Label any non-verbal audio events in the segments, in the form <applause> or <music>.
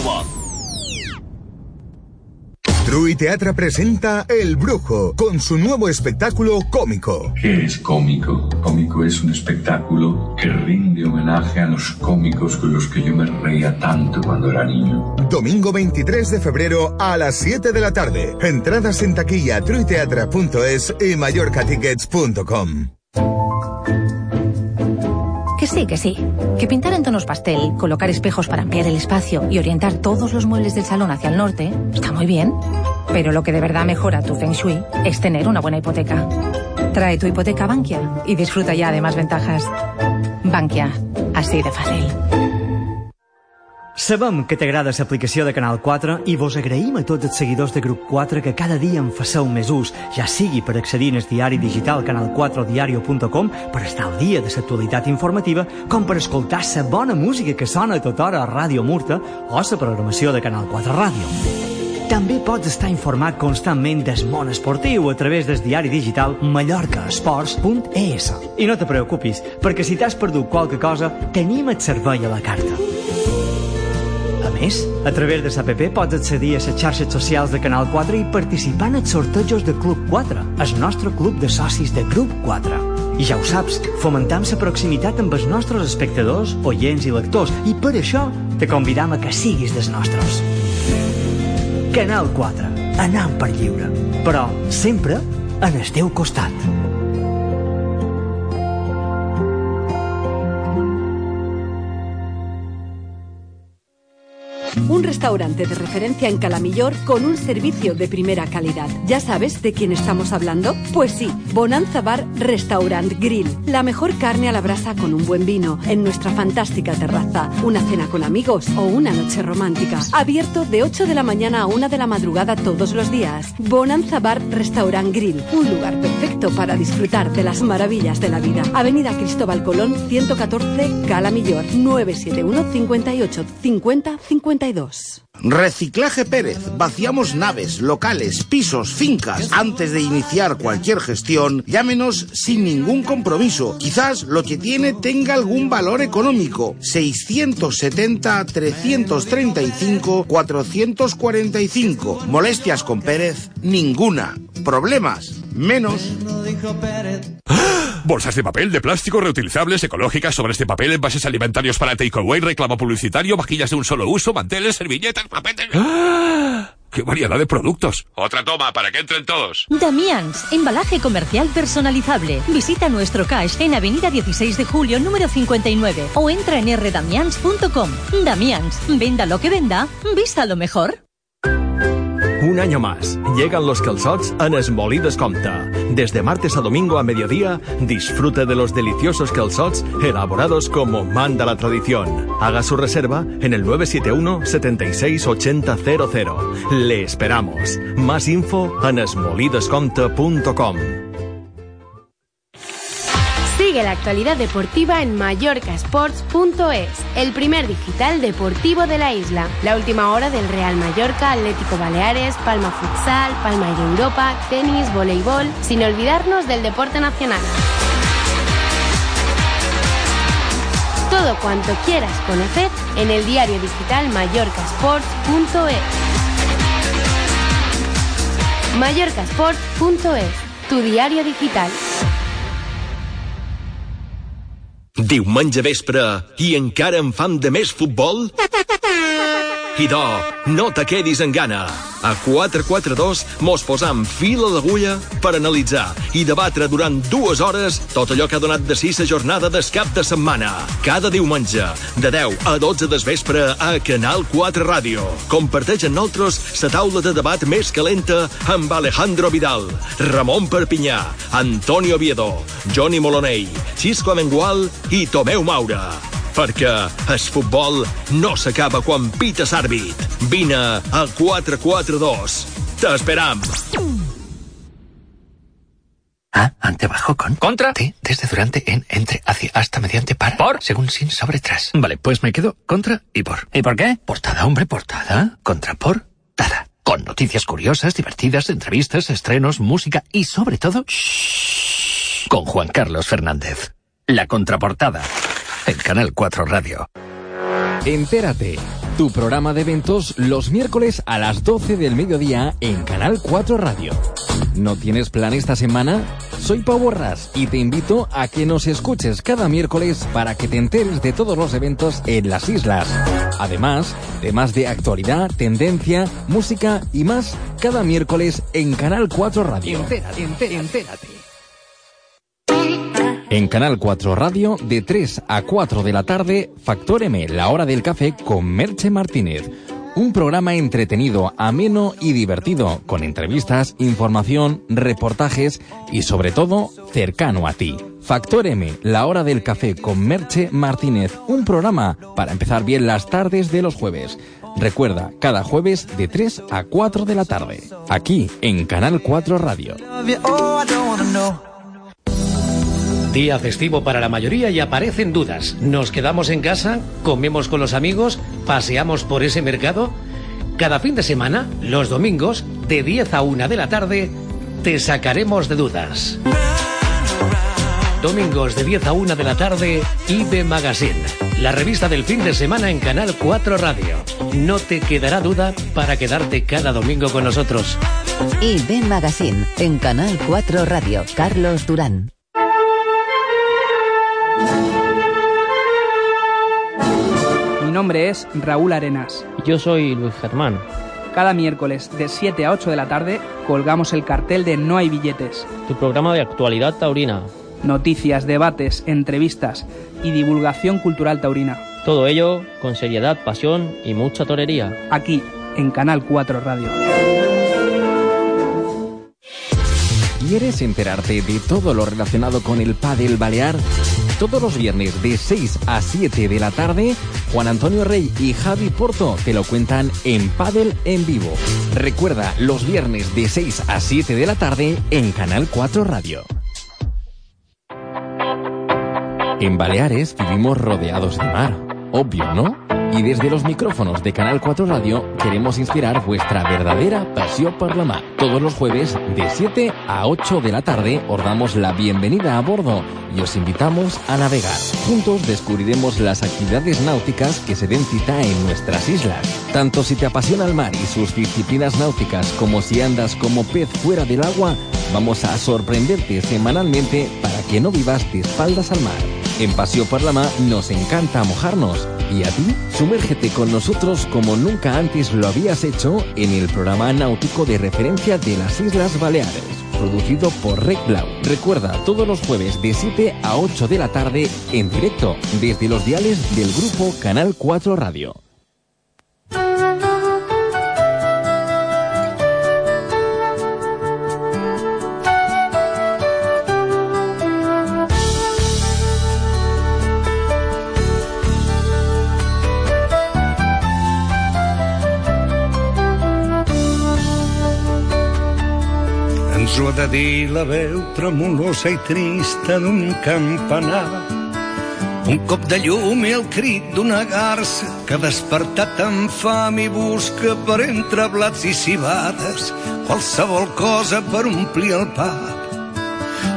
Córdoba. True Teatra presenta El Brujo con su nuevo espectáculo cómico. ¿Qué es cómico? Cómico es un espectáculo que rinde homenaje a los cómicos con los que yo me reía tanto cuando era niño. Domingo 23 de febrero a las 7 de la tarde. Entradas en taquilla truiteatra.es y mallorcatickets.com. Sí, que sí. Que pintar en tonos pastel, colocar espejos para ampliar el espacio y orientar todos los muebles del salón hacia el norte está muy bien. Pero lo que de verdad mejora tu feng shui es tener una buena hipoteca. Trae tu hipoteca a Bankia y disfruta ya de más ventajas. Bankia, así de fàcil. Sabem que t'agrada l'aplicació de Canal 4 i vos agraïm a tots els seguidors de Grup 4 que cada dia en faceu més ús, ja sigui per accedir al diari digital canal4diario.com per estar al dia de l'actualitat informativa, com per escoltar la bona música que sona a tota hora a Ràdio Murta o la programació de Canal 4 Ràdio. També pots estar informat constantment del món esportiu a través del diari digital mallorcaesports.es. I no te preocupis, perquè si t'has perdut qualque cosa, tenim el servei a la carta. Més, a través de l'APP pots accedir a les xarxes socials de Canal 4 i participar en els sortejos de Club 4, el nostre club de socis de Grup 4. I ja ho saps, fomentam la proximitat amb els nostres espectadors, oients i lectors, i per això te convidam a que siguis dels nostres. Canal 4, anant per lliure, però sempre en el teu costat. Un restaurante de referencia en Calamillor con un servicio de primera calidad. ¿Ya sabes de quién estamos hablando? Pues sí, Bonanza Bar Restaurant Grill. La mejor carne a la brasa con un buen vino en nuestra fantástica terraza. Una cena con amigos o una noche romántica. Abierto de 8 de la mañana a 1 de la madrugada todos los días. Bonanza Bar Restaurant Grill. Un lugar perfecto para disfrutar de las maravillas de la vida. Avenida Cristóbal Colón 114 Calamillor 971 58 50 52. 32. Reciclaje Pérez. Vaciamos naves, locales, pisos, fincas. Antes de iniciar cualquier gestión, llámenos sin ningún compromiso. Quizás lo que tiene tenga algún valor económico. 670-335-445. Molestias con Pérez, ninguna. Problemas, menos. Bolsas de papel, de plástico, reutilizables, ecológicas, sobres de papel, envases alimentarios para takeaway, reclamo publicitario, vajillas de un solo uso, manteles, servilletas, papeles... ¡Ah! ¡Qué variedad de productos! Otra toma para que entren todos. Damians, embalaje comercial personalizable. Visita nuestro cash en Avenida 16 de Julio, número 59 o entra en rdamians.com. Damians, venda lo que venda, vista lo mejor. Año más, llegan los calzots en Esmolí Descompte. Desde martes a domingo a mediodía, disfrute de los deliciosos calzots elaborados como manda la tradición. Haga su reserva en el 971 76 80 00. Le esperamos. Más info en esmolidescompte.com. Sigue la actualidad deportiva en mallorcasports.es, el primer digital deportivo de la isla. La última hora del Real Mallorca, Atlético Baleares, Palma Futsal, Palma Air Europa, tenis, voleibol, sin olvidarnos del deporte nacional. Todo cuanto quieras conocer en el diario digital mallorcasports.es. mallorcasports.es, tu diario digital. Diumenge vespre i encara en fam de més futbol? Idò, no te quedis en gana. A 442 mos posam fil a l'agulla per analitzar i debatre durant dues hores tot allò que ha donat de si la jornada del cap de setmana. Cada diumenge, de 10 a 12 del vespre a Canal 4 Ràdio. Comparteix amb nosaltres la taula de debat més calenta amb Alejandro Vidal, Ramon Perpinyà, Antonio Oviedo, Johnny Moloney, Xisco Amengual i Tomeu Maura perquè el futbol no s'acaba quan pita l'àrbit. Vine a 442. T'esperam. Ah, ante, abajo, con. ¿Contra? T, desde, durante, en, entre, hacia, hasta, mediante, para. ¿Por? Según, sin, sobre, tras. Vale, pues me quedo contra y por. ¿Y por qué? Portada, hombre, portada. Contra, por, tada. Con noticias curiosas, divertidas, entrevistas, estrenos, música y, sobre todo, shh, con Juan Carlos Fernández. La contraportada. En Canal 4 Radio. Entérate. tu programa de eventos los miércoles a las 12 del mediodía en Canal 4 Radio. ¿No tienes plan esta semana? Soy Pau Borras y te invito a que nos escuches cada miércoles para que te enteres de todos los eventos en las islas. Además, temas de actualidad, tendencia, música y más cada miércoles en Canal 4 Radio. Entérate, entérate, entérate. En Canal 4 Radio, de 3 a 4 de la tarde, Factor M, la hora del café con Merche Martínez. Un programa entretenido, ameno y divertido, con entrevistas, información, reportajes y sobre todo, cercano a ti. Factor M, la hora del café con Merche Martínez. Un programa para empezar bien las tardes de los jueves. Recuerda, cada jueves de 3 a 4 de la tarde. Aquí, en Canal 4 Radio. Día festivo para la mayoría y aparecen dudas. ¿Nos quedamos en casa? ¿Comemos con los amigos? ¿Paseamos por ese mercado? Cada fin de semana, los domingos, de 10 a 1 de la tarde, te sacaremos de dudas. Domingos de 10 a 1 de la tarde, IBE Magazine, la revista del fin de semana en Canal 4 Radio. No te quedará duda para quedarte cada domingo con nosotros. IB Magazine en Canal 4 Radio. Carlos Durán. Mi nombre es Raúl Arenas. Yo soy Luis Germán. Cada miércoles de 7 a 8 de la tarde colgamos el cartel de No hay billetes. Tu programa de actualidad taurina. Noticias, debates, entrevistas y divulgación cultural taurina. Todo ello con seriedad, pasión y mucha torería. Aquí, en Canal 4 Radio. ¿Quieres enterarte de todo lo relacionado con el pádel balear? Todos los viernes de 6 a 7 de la tarde, Juan Antonio Rey y Javi Porto te lo cuentan en Padel en vivo. Recuerda, los viernes de 6 a 7 de la tarde en Canal 4 Radio. En Baleares vivimos rodeados de mar. Obvio, ¿no? Y desde los micrófonos de Canal 4 Radio queremos inspirar vuestra verdadera pasión por la mar. Todos los jueves de 7 a 8 de la tarde os damos la bienvenida a bordo y os invitamos a navegar. Juntos descubriremos las actividades náuticas que se den cita en nuestras islas. Tanto si te apasiona el mar y sus disciplinas náuticas como si andas como pez fuera del agua, vamos a sorprenderte semanalmente para que no vivas de espaldas al mar. En Paseo por la Mar nos encanta mojarnos. ¿Y a ti? Sumérgete con nosotros como nunca antes lo habías hecho en el programa náutico de referencia de las Islas Baleares, producido por Rec Blau. Recuerda, todos los jueves de 7 a 8 de la tarde, en directo, desde los diales del grupo Canal 4 Radio. Ens ho ha de dir la veu tremolosa i trista d'un campanar. Un cop de llum i el crit d'una garça que despertat amb fam i busca per entre blats i cibades qualsevol cosa per omplir el pap.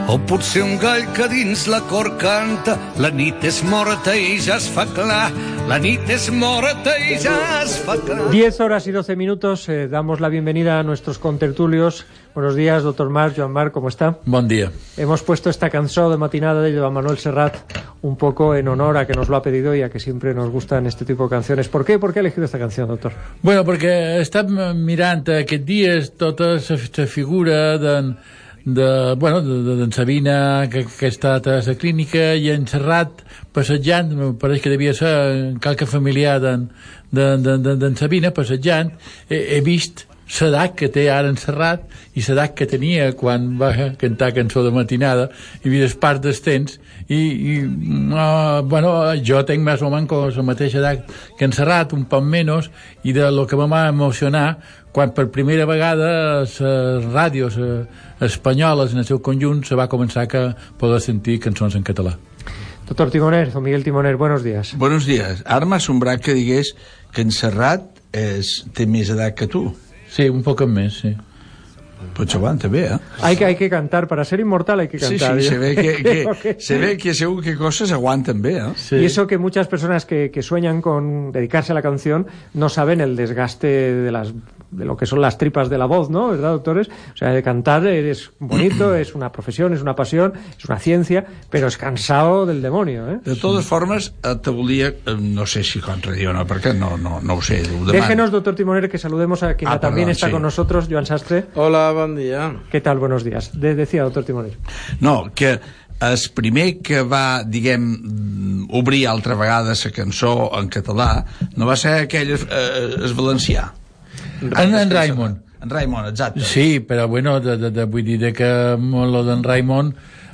O potser un gall que dins la cor canta la nit és morta i ja es fa clar la nit és morta i ja es fa clar 10 horas y 12 minutos, eh, damos la bienvenida a nuestros contertulios. Buenos días, doctor Marc, Joan Marc, ¿cómo está? Bon dia. Hemos puesto esta canción de matinada de Joan Manuel Serrat un poco en honor a que nos lo ha pedido y a que siempre nos gustan este tipo de canciones. ¿Por qué? ¿Por qué ha elegido esta canción, doctor? Bueno, perquè estem mirant aquests dies tota la figura d'en de, bueno, de, de, Sabina que, que ha estat a la clínica i en Serrat passejant em pareix que devia ser en qualque familiar d'en de, de, de, de Sabina passejant he, he vist l'edat que té ara en Serrat i l'edat que tenia quan va cantar cançó de matinada i vides part dels temps i, i uh, bueno, jo tenc més o menys la mateixa edat que en Serrat, un poc menys i de lo que va emocionar quan per primera vegada les ràdios espanyoles en el seu conjunt se va començar a poder sentir cançons en català. Doctor Timoner, don Miguel Timoner, buenos días. Buenos días. Ara m'ha assombrat que digués que en Serrat és, té més edat que tu. Sí, un poc més, sí. Pues aguanta bé, eh? Hay que, hay que cantar, para ser inmortal hay que Sí, cantar. sí, se ve que, se ve que según qué cosas aguanten eh? Y eso que muchas personas que, que sueñan con dedicarse a la canción no saben el desgaste de las de lo que son las tripas de la voz, ¿no? ¿Verdad, doctores? O sea, de cantar es bonito, es una profesión, es una pasión, es una ciencia, pero es cansado del demonio, ¿eh? De totes formes, eh, te volia, eh, no sé si contradir o no, perquè no, no, no ho sé, ho demano. Déjenos, doctor Timoner, que saludemos a quien Ah, también perdón, está sí. con nosotros, Joan Sastre. Hola, bon dia. ¿Qué tal? Buenos días. De- decía, doctor Timoner. No, que el primer que va, diguem, obrir altra vegada la cançó en català no va ser aquell eh, el valencià. En, en Raimon. En Raimon, exacte. Sí, però bueno, de, de, de, vull dir de que lo d'en Raimon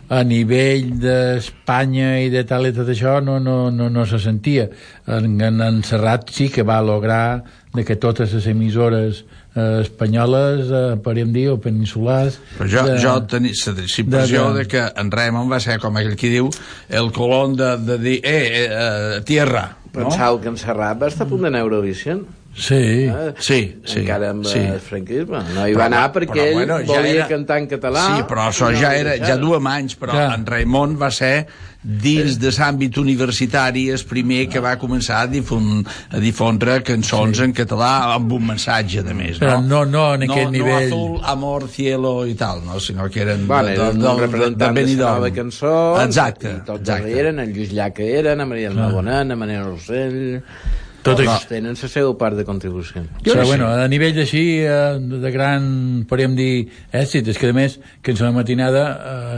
a nivell d'Espanya i de tal i tot això no, no, no, no se sentia. En, en, en Serrat sí que va lograr de que totes les emissores eh, espanyoles, eh, podríem dir, o peninsulars... Però jo, de- jo tenia la impressió de- de, que en Raimon va ser, com aquell qui diu, el colon de, de dir, eh, eh, eh tierra. No? Pensau que en Serrat va estar a punt d'anar a Eurovision. Sí, eh? sí, sí. Encara amb sí. sí. el franquisme. No hi Però, va anar però, perquè ell bueno, ja volia era- cantar en català. Sí, però això no ja era, ja duem anys, però Clar. en Raimon va ser dins de l'àmbit universitari el primer que va començar a, difon, a difondre cançons en català amb un missatge, de més, Però no? no, no en aquest no, nivell. No azul, amor, cielo i tal, no? sinó que eren Vale, de, eren de, un de, representant de, Benidorm. la nova cançó Exacte, i tots exacte. eren, en Lluís Llach eren, en Maria Bonet, en Manel Rossell Tot això. tenen la seva part de contribució Però, bueno, a nivell així, eh, de gran, podríem dir, èxit, és que a més, que en la matinada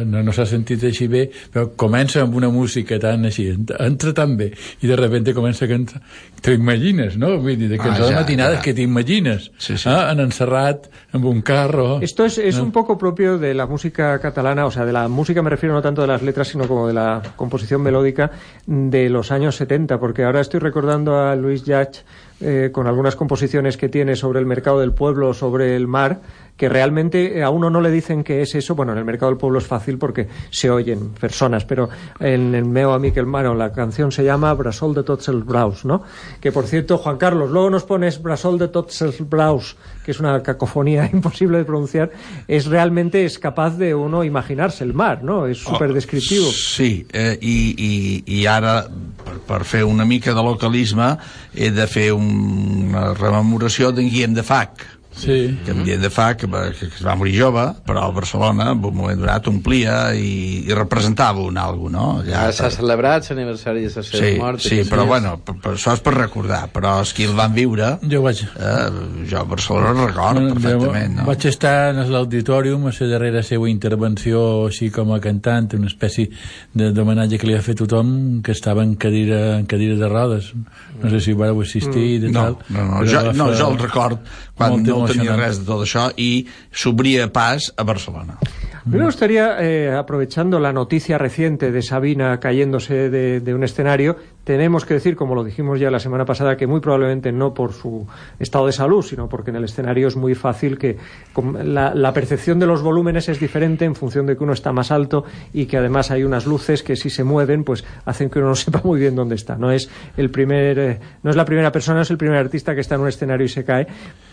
eh, no, no s'ha sentit així bé, però comença amb una música tan així, ent- entra tan bé, i de repente comença a cantar, t'ho imagines, no? Vull dir, de Ah, cançó de ja, matinada ja. que t'imagines, Sí, sí. eh, en encerrat, amb un carro... Esto es, es ¿no? un poco propio de la música catalana, o sea, de la música me refiero no tanto de las letras, sino como de la composición melódica de los años 70, porque ahora estoy recordando a Luis Luiz de Arte eh, con algunas composiciones que tiene sobre el mercado del pueblo, sobre el mar, que realmente a uno no le dicen que es eso. Bueno, en el mercado del pueblo es fácil porque se oyen personas, pero en el Meo a Miquel Mano la canción se llama Brasol de tots els braus, ¿no? Que por cierto, Juan Carlos, luego nos pones Brasol de tots els braus, que es una cacofonía <laughs> imposible de pronunciar, es realmente es capaz de uno imaginarse el mar, ¿no? Es súper descriptivo. Sí, eh, i, i, i ara, per, per fer una mica de localisme, he de fer un, una rememoració d'en Guillem de Fac. Sí. Que en Guillem de Fac, que, va- que es va morir jove, però a Barcelona, en un moment donat, omplia i, i representava un algo, no? ja s'ha celebrat l'aniversari de la seva Sí, mort sí, però dies. bueno, per, per, això és per recordar, però els qui el van viure, Jo vaig... eh, jo a Barcelona el record perfectament, no? Vaig estar en l'auditorium a la darrera seva intervenció així com a cantant, una espècie de- d'homenatge que li ha fet tothom que estava en cadira, en cadira de rodes. No sé si vareu assistir de Mm. no, tal. no, no, però jo, no, fer jo el record quan molt no tenia res de tot això i s'obria pas a Barcelona. A mí me gustaría, eh, aprovechando la noticia reciente de Sabina cayéndose de, de un escenario, tenemos que decir, como lo dijimos ya la semana pasada, que muy probablemente no por su estado de salud, sino porque en el escenario es muy fácil que la, la percepción de los volúmenes es diferente en función de que uno está más alto y que además hay unas luces que si se mueven, pues hacen que uno no <laughs> sepa muy bien dónde está. No es el primer, eh, no es la primera persona, no es el primer artista que está en un escenario y se cae.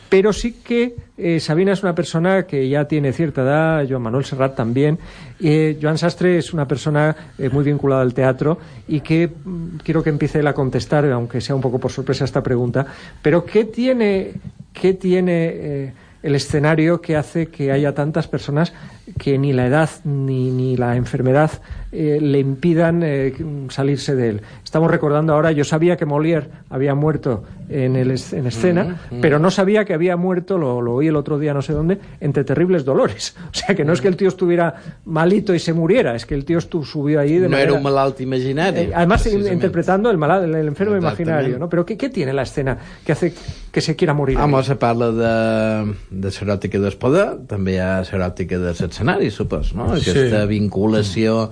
Pero sí que eh, Sabina es una persona que ya tiene cierta edad, Joan Manuel Serrat también. Eh, Joan Sastre es una persona eh, muy vinculada al teatro y que mm, quiero que empiece él a contestar, aunque sea un poco por sorpresa esta pregunta. Pero ¿qué tiene, qué tiene eh, el escenario que hace que haya tantas personas que ni la edad ni, ni la enfermedad eh, le impidan eh, salirse de él? Estamos recordando ahora, yo sabía que Molière había muerto en, el, en escena, pero no sabía que había muerto, lo, lo oí el otro día no sé dónde, entre terribles dolores. <laughs> O sea, que no es que el tío estuviera malito y se muriera, es que el tío estu- subió ahí de no manera... era un malalt imaginari Eh, además, interpretando el, mala- el enfermo imaginario, ¿no? Pero ¿qué, ¿qué tiene la escena que hace que se quiera morir? Home, se parla de, de l'eròtica del poder, també hi ha l'eròtica de l'escenari, supos, no? Sí. Aquesta vinculació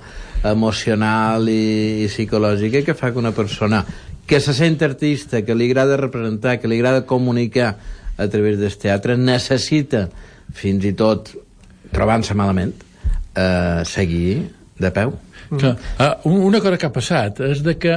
emocional i, i psicològica que fa que una persona que se sent artista, que li agrada representar, que li agrada comunicar a través del teatre, necessita, fins i tot trobant-se malament, eh, seguir de peu. Que, uh, una cosa que ha passat és de que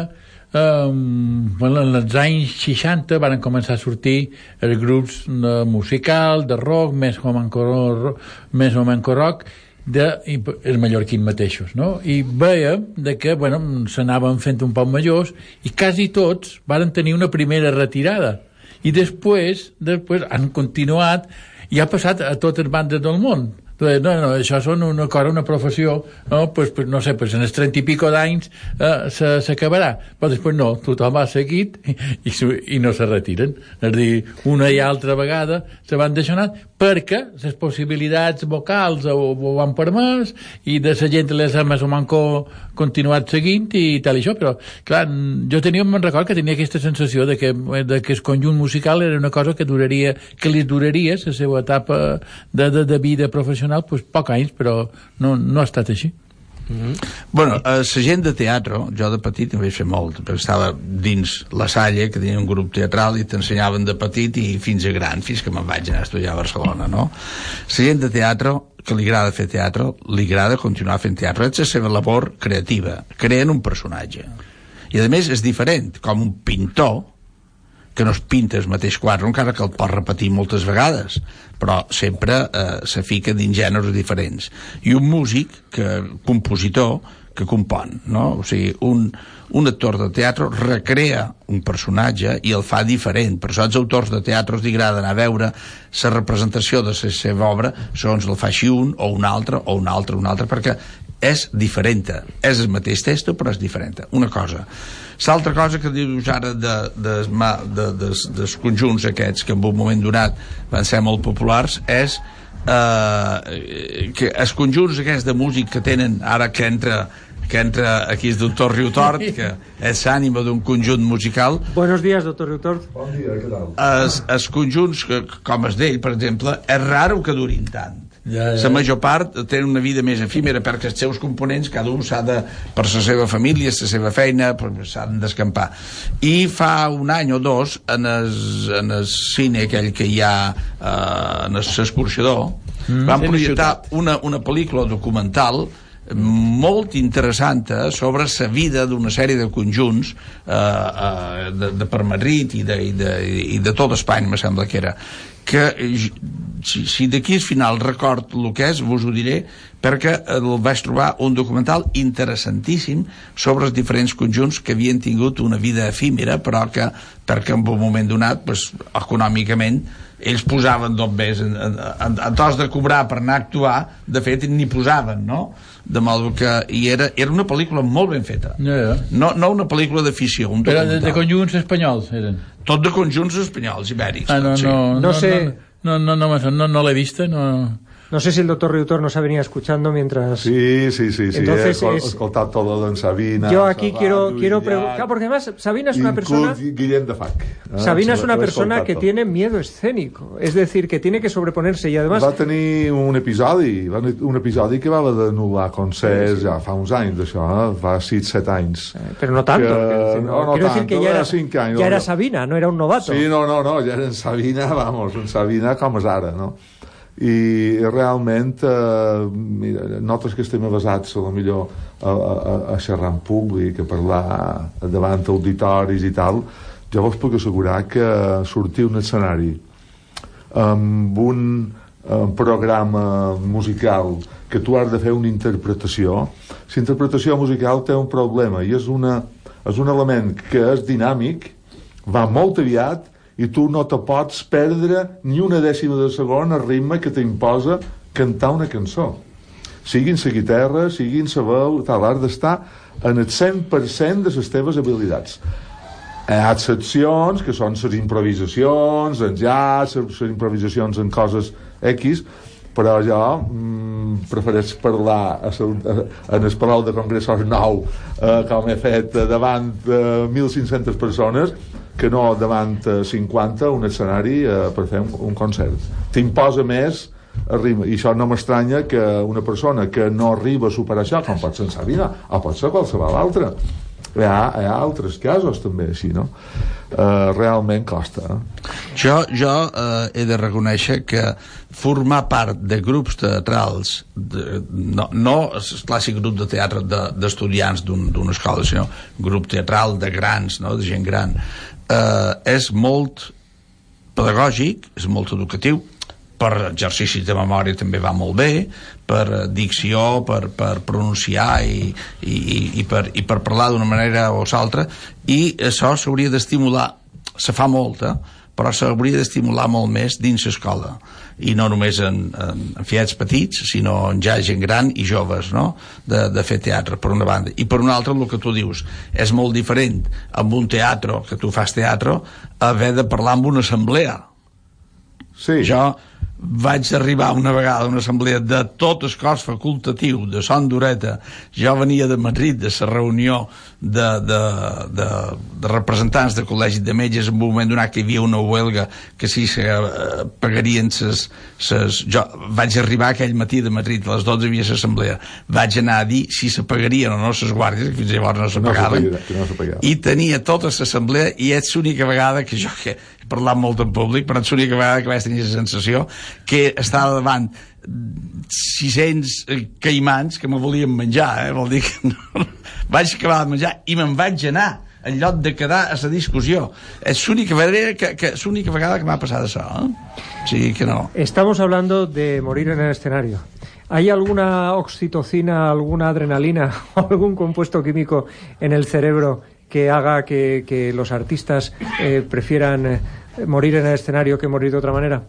um, bueno, en els anys 60 van començar a sortir els grups de musical, de rock, més o menys, més o menys rock, de, i, els mallorquins mateixos, no? I veiem de que, bueno, s'anaven fent un poc majors i quasi tots van tenir una primera retirada. I després, després han continuat i ha passat a totes bandes del món no, no, això són una cosa, una professió, no? Pues, pues, no sé, pues en els 30 i pico d'anys eh, s'acabarà, però després no, tothom ha seguit i, i, i no se retiren. És dir, una i altra vegada se van deixar perquè les possibilitats vocals ho, ho han permès i de la gent les ha més o menys continuat seguint i tal i això, però clar, jo tenia, me'n record que tenia aquesta sensació de que, de que el conjunt musical era una cosa que duraria, que li duraria la seva etapa de, de, de vida professional, pues, poc anys, però no, no ha estat així. Mm -hmm. Bueno, a la gent de teatre, jo de petit en vaig fer molt, perquè estava dins la Salle, que tenia un grup teatral, i t'ensenyaven de petit i fins a gran, fins que me'n vaig anar a estudiar a Barcelona, no? La gent de teatre, que li agrada fer teatre, li agrada continuar fent teatre, és la seva labor creativa, creen un personatge. I a més és diferent, com un pintor, que no es pinta el mateix quadre, encara que el pot repetir moltes vegades, però sempre eh, se fica dins gèneres diferents. I un músic, que compositor, que compon, no? O sigui, un, un actor de teatre recrea un personatge i el fa diferent. Per això als autors de teatre els agrada anar a veure la representació de la seva obra segons el fa així un, o un altre, o un altre, un altre, perquè és diferent. És el mateix text, però és diferent. Una cosa. L'altra cosa que dius ara de, de, de, de, dels conjunts aquests que en un moment donat van ser molt populars és eh, que els conjunts aquests de músic que tenen ara que entra que entra aquí el doctor Riutort, que és l'ànima d'un conjunt musical. Buenos días, doctor Riutort. Bon dia, què tal? Els, els conjunts, que, com els d'ell, per exemple, és raro que durin tant ja, ja. la major part tenen una vida més efímera perquè els seus components cada un s'ha de per la seva família, la seva feina s'han d'escampar. I fa un any o dos en el, en el cine aquell que hi ha eh, en l'escorxador mm, van projectar una, una pel·lícula documental molt interessant sobre la vida d'una sèrie de conjunts eh, eh, de, de per Madrid i de, i de, i de tot Espanya, me sembla que era que si, si d'aquí al final record el que és, vos ho diré, perquè el vaig trobar un documental interessantíssim sobre els diferents conjunts que havien tingut una vida efímera, però que, perquè en un moment donat, pues, econòmicament, ells posaven dos més en, en, en, en tos de cobrar per anar a actuar, de fet n'hi posaven, no? De modo que i era, era una pel·lícula molt ben feta. Ja, ja. No, no una pel·lícula de ficció, un Però de, de conjunts espanyols eren. Tot de conjunts espanyols, ibèrics. Ah, no, sí. no, no, No sé- No, no, no, no, no, no l'he vista, no... No sé si el doctor Riutor nos ha venido escuchando mientras... Sí, sí, sí, sí. Entonces he escol- es- todo de Sabina. Yo aquí Sabat, quiero, quiero preguntar... Claro, porque además Sabina es una persona... Guillem de Fac. Ah, Sabina es una persona que tiene miedo escénico, es decir, que tiene que sobreponerse y además... Va tenir un episodi, va un episodi que va haver d'anul·lar concerts ja fa uns anys d'això, eh? fa 6-7 anys. Pero no tanto. Que- no, no decir tant, que ya va era, anys, ya no, era no. Sabina, no era un novato. Sí, no, no, no, ja era en Sabina, <laughs> vamos, en Sabina com és ara, no? I realment, eh, mira, nosaltres que estem avasats, a lo millor, a, a, a xerrar en públic, a parlar davant auditoris i tal, jo vos puc assegurar que sortir un escenari amb un eh, programa musical que tu has de fer una interpretació, la interpretació musical té un problema i és, una, és un element que és dinàmic, va molt aviat i tu no te pots perdre ni una dècima de segon al ritme que t'imposa cantar una cançó. Siguin la guitarra, siguin la veu, tal, has d'estar en el 100% de les teves habilitats. Hi ha excepcions, que són les improvisacions, en jazz, les improvisacions en coses X, però jo mm, prefereix parlar a, a, en el Palau de Congressos nou, eh, com he fet eh, davant de 1.500 persones, que no davant eh, 50 un escenari eh, per fer un, un concert. T'imposa més ritme. I això no m'estranya que una persona que no arriba a superar això, com pot ser en Sabina, o pot ser qualsevol altra, hi ha, hi ha altres casos també així, no? Uh, realment costa. Eh? Jo, jo uh, he de reconèixer que formar part de grups teatrals, de, no, no el clàssic grup de teatre d'estudiants de, d'una escola, sinó grup teatral de grans, no? de gent gran, uh, és molt pedagògic, és molt educatiu, per exercicis de memòria també va molt bé, per dicció, per, per pronunciar i, i, i, per, i per parlar d'una manera o l'altra, i això s'hauria d'estimular, se fa molt, eh? però s'hauria d'estimular molt més dins l'escola i no només en, en, en fiats petits, sinó en ja gent gran i joves, no?, de, de fer teatre, per una banda. I per una altra, el que tu dius, és molt diferent amb un teatre, que tu fas teatre, haver de parlar amb una assemblea. Sí. Jo, vaig arribar una vegada a una assemblea de tot el cos facultatiu de Son d'Ureta jo venia de Madrid de la reunió de, de, de, de representants de col·legis de metges. En un moment donat que hi havia una huelga que si se eh, pagarien ses, ses... jo vaig arribar aquell matí de Madrid a les 12 havia l'assemblea. Vaig anar a dir si se pagarien o no les guàrdies que fins llavors no se pagaven. no i tenia tota l'assemblea i és l'única vegada que jo que he parlat molt en públic però és l'única vegada que vaig tenir la sensació que estava davant 600 caimans que me volien menjar, eh? vol dir que no, vaig acabar de menjar i me'n vaig anar en lloc de quedar a la discussió. És l'única vegada que, que, l'única vegada que m'ha passat això, eh? Sí que no. Estamos hablando de morir en el escenario. ¿Hay alguna oxitocina, alguna adrenalina <laughs> o algún compuesto químico en el cerebro que haga que, que los artistas eh, prefieran eh, morir en el escenario que morir de otra manera?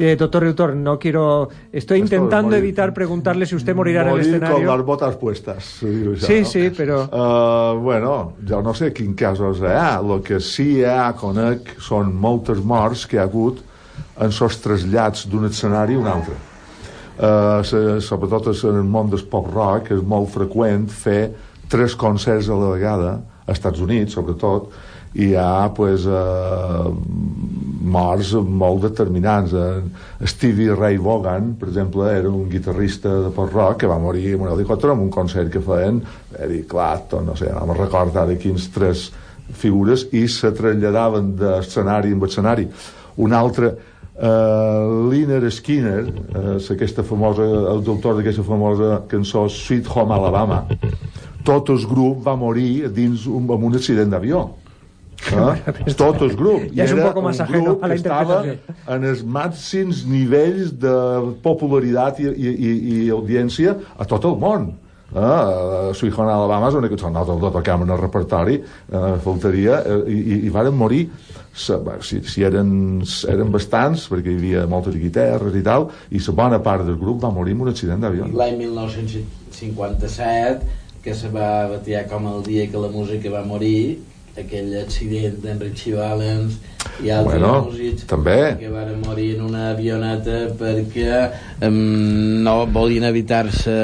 Eh, doctor Reutor, no quiero. Estoy Esto intentando morir- evitar preguntarle si usted morirá en el Morir escenario. con las botas puestas. això, Sí, no? sí, però... Uh, bueno, jo no sé quin casos hi ha. El que sí hi ha, conec, són moltes morts que hi ha hagut en sos trasllats d'un escenari a un altre. Uh, sobretot en el món del pop rock és molt freqüent fer tres concerts a la vegada, als Estats Units sobretot, hi ha pues, uh, morts molt determinants. Eh, Stevie Ray Vaughan, per exemple, era un guitarrista de pop rock que va morir en un helicòpter en un concert que feien Eric Clapton, no sé, no me'n recordo ara quins tres figures, i se traslladaven d'escenari en escenari. Un altre, uh, Liner Skinner, uh, aquesta famosa, el autor d'aquesta famosa cançó Sweet Home Alabama, tot el grup va morir dins un, en un accident d'avió. Eh? Tot el grup. Ja és un poco más ajeno grup a la que estava interpretació. en els màxims nivells de popularitat i, i, i, i audiència a tot el món. Eh, Sweet Home Alabama és una cançó nosaltres la tocàvem en el repertori eh, faltaria eh, i, i, i varen morir bé, si, si eren, eren bastants perquè hi havia moltes guitarres i tal i la bona part del grup va morir en un accident d'avió L'any 1957, que se va batear com el dia que la música va morir, aquell accident d'en Richie Valens i altres Bueno, músics també. que van morir en una avioneta perquè um, no volien evitar-se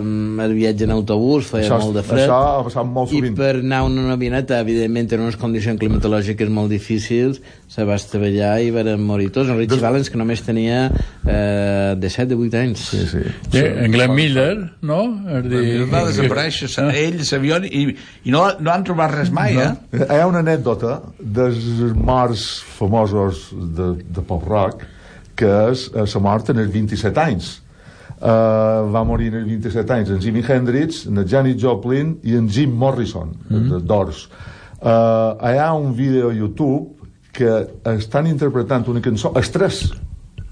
um, el viatge en autobús, feia Això- molt de fred això ha passat molt i sovint. per anar en una avioneta evidentment en unes condicions climatològiques molt difícils se va estavellar i van morir tots en Richie Valens que només tenia eh, de 7 de 8 anys sí, sí. Sí, en Glenn Miller, no? És dir, va desaparèixer sa- ell, l'avió i, i no, no han trobat res mai eh? Hi ha una anècdota dels morts famosos de, de pop rock que és eh, la mort en els 27 anys. Uh, va morir en els 27 anys en Jimi Hendrix, en Janis Joplin i en Jim Morrison, mm -hmm. de Doors. Uh, hi ha un vídeo a YouTube que estan interpretant una cançó, els tres,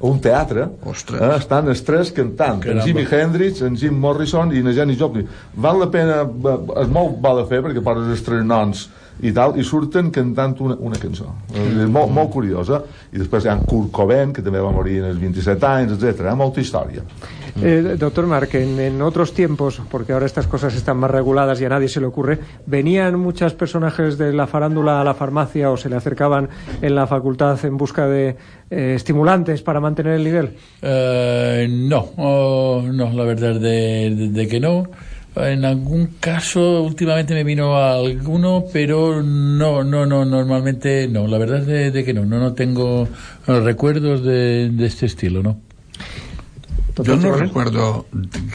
a un teatre, eh, estan els tres cantant, en Caramba. Jimi Hendrix, en Jim Morrison i en Janis Joplin. Val la pena, eh, és molt val de fer perquè poses els tres noms i tal, i surten cantant una, una cançó. És molt, molt curiosa. I després hi ha en Kurt Cobain, que també va morir en els 27 anys, etc. Molta història. Eh, doctor Marc, en, en otros tiempos, porque ahora estas cosas están más reguladas y a nadie se le ocurre, ¿venían muchos personajes de la farándula a la farmacia o se le acercaban en la facultad en busca de eh, estimulantes para mantener el nivel? Eh, no, oh, no, la verdad de, de- de que no. En algún caso, últimamente me vino alguno, pero no, no, no, normalmente no. La verdad de, de que no, no, no tengo recuerdos de, de este estilo, ¿no? Yo no recuerdo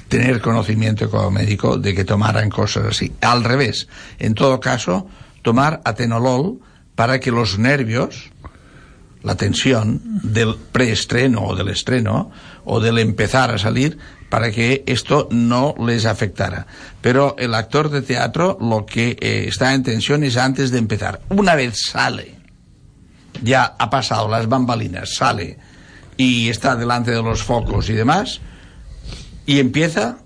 tener conocimiento como médico de que tomaran cosas así. Al revés, en todo caso, tomar atenolol para que los nervios, la tensión del preestreno o del estreno o del empezar a salir, para que esto no les afectara. Pero el actor de teatro lo que eh, está en tensión es antes de empezar. Una vez sale, ya ha pasado las bambalinas, sale y está delante de los focos y demás, y empieza,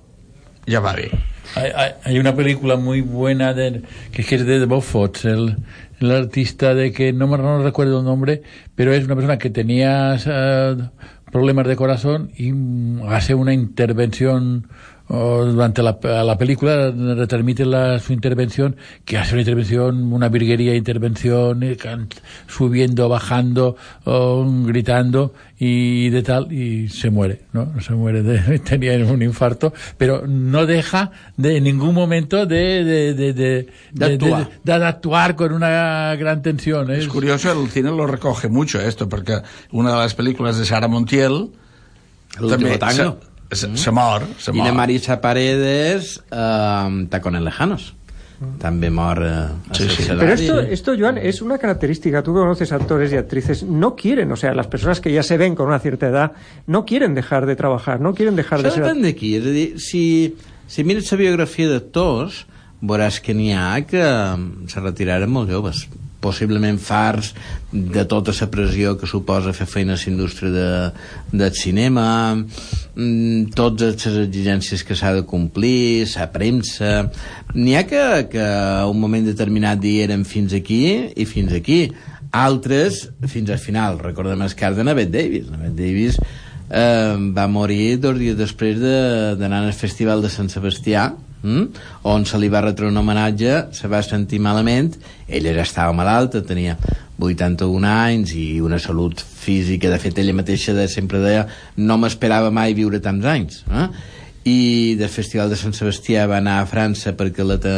ya va bien. Hay, hay, hay una película muy buena de, que es de Fox, el, el artista de que no, no recuerdo el nombre, pero es una persona que tenía uh, problemas de corazón y hace una intervención durante la, la, película retransmite la, su intervención, que hace una intervención, una virguería de intervención, eh, subiendo, bajando, oh, gritando y de tal, y se muere, ¿no? Se muere, de, <laughs> tenía un infarto, pero no deja de en ningún momento de, de, de, de, de actuar. de, actuar con una gran tensión. Es... es curioso, el cine lo recoge mucho esto, porque una de las películas de Sara Montiel, el último tango. Se, mm. se mor, se mor. I de Marisa Paredes, eh, Tacones Lejanos. También mor eh, sí, sí. Pero esto, esto, Joan, es una característica. Tú conoces actores y actrices, no quieren, o sea, las personas que ya se ven con una cierta edad, no quieren dejar de trabajar, no quieren dejar de ser... depèn d'aquí, és a dir, si, si mires la biografia d'actors, veuràs que n'hi ha que se retiraren molt joves possiblement farts de tota la pressió que suposa fer feina a la indústria de, del cinema. Mm, totes les exigències que s'ha de complir la premsa. N'hi ha que, que a un moment determinat dieren fins aquí i fins aquí. Altres fins al final. Recordem el cas de Navet Davis. Navet Davis eh, va morir dos dies després d'anar de, al festival de Sant Sebastià mm? on se li va retre un homenatge se va sentir malament ella ja estava malalta, tenia 81 anys i una salut física de fet ella mateixa de, sempre deia no m'esperava mai viure tants anys eh? i del Festival de Sant Sebastià va anar a França perquè la te,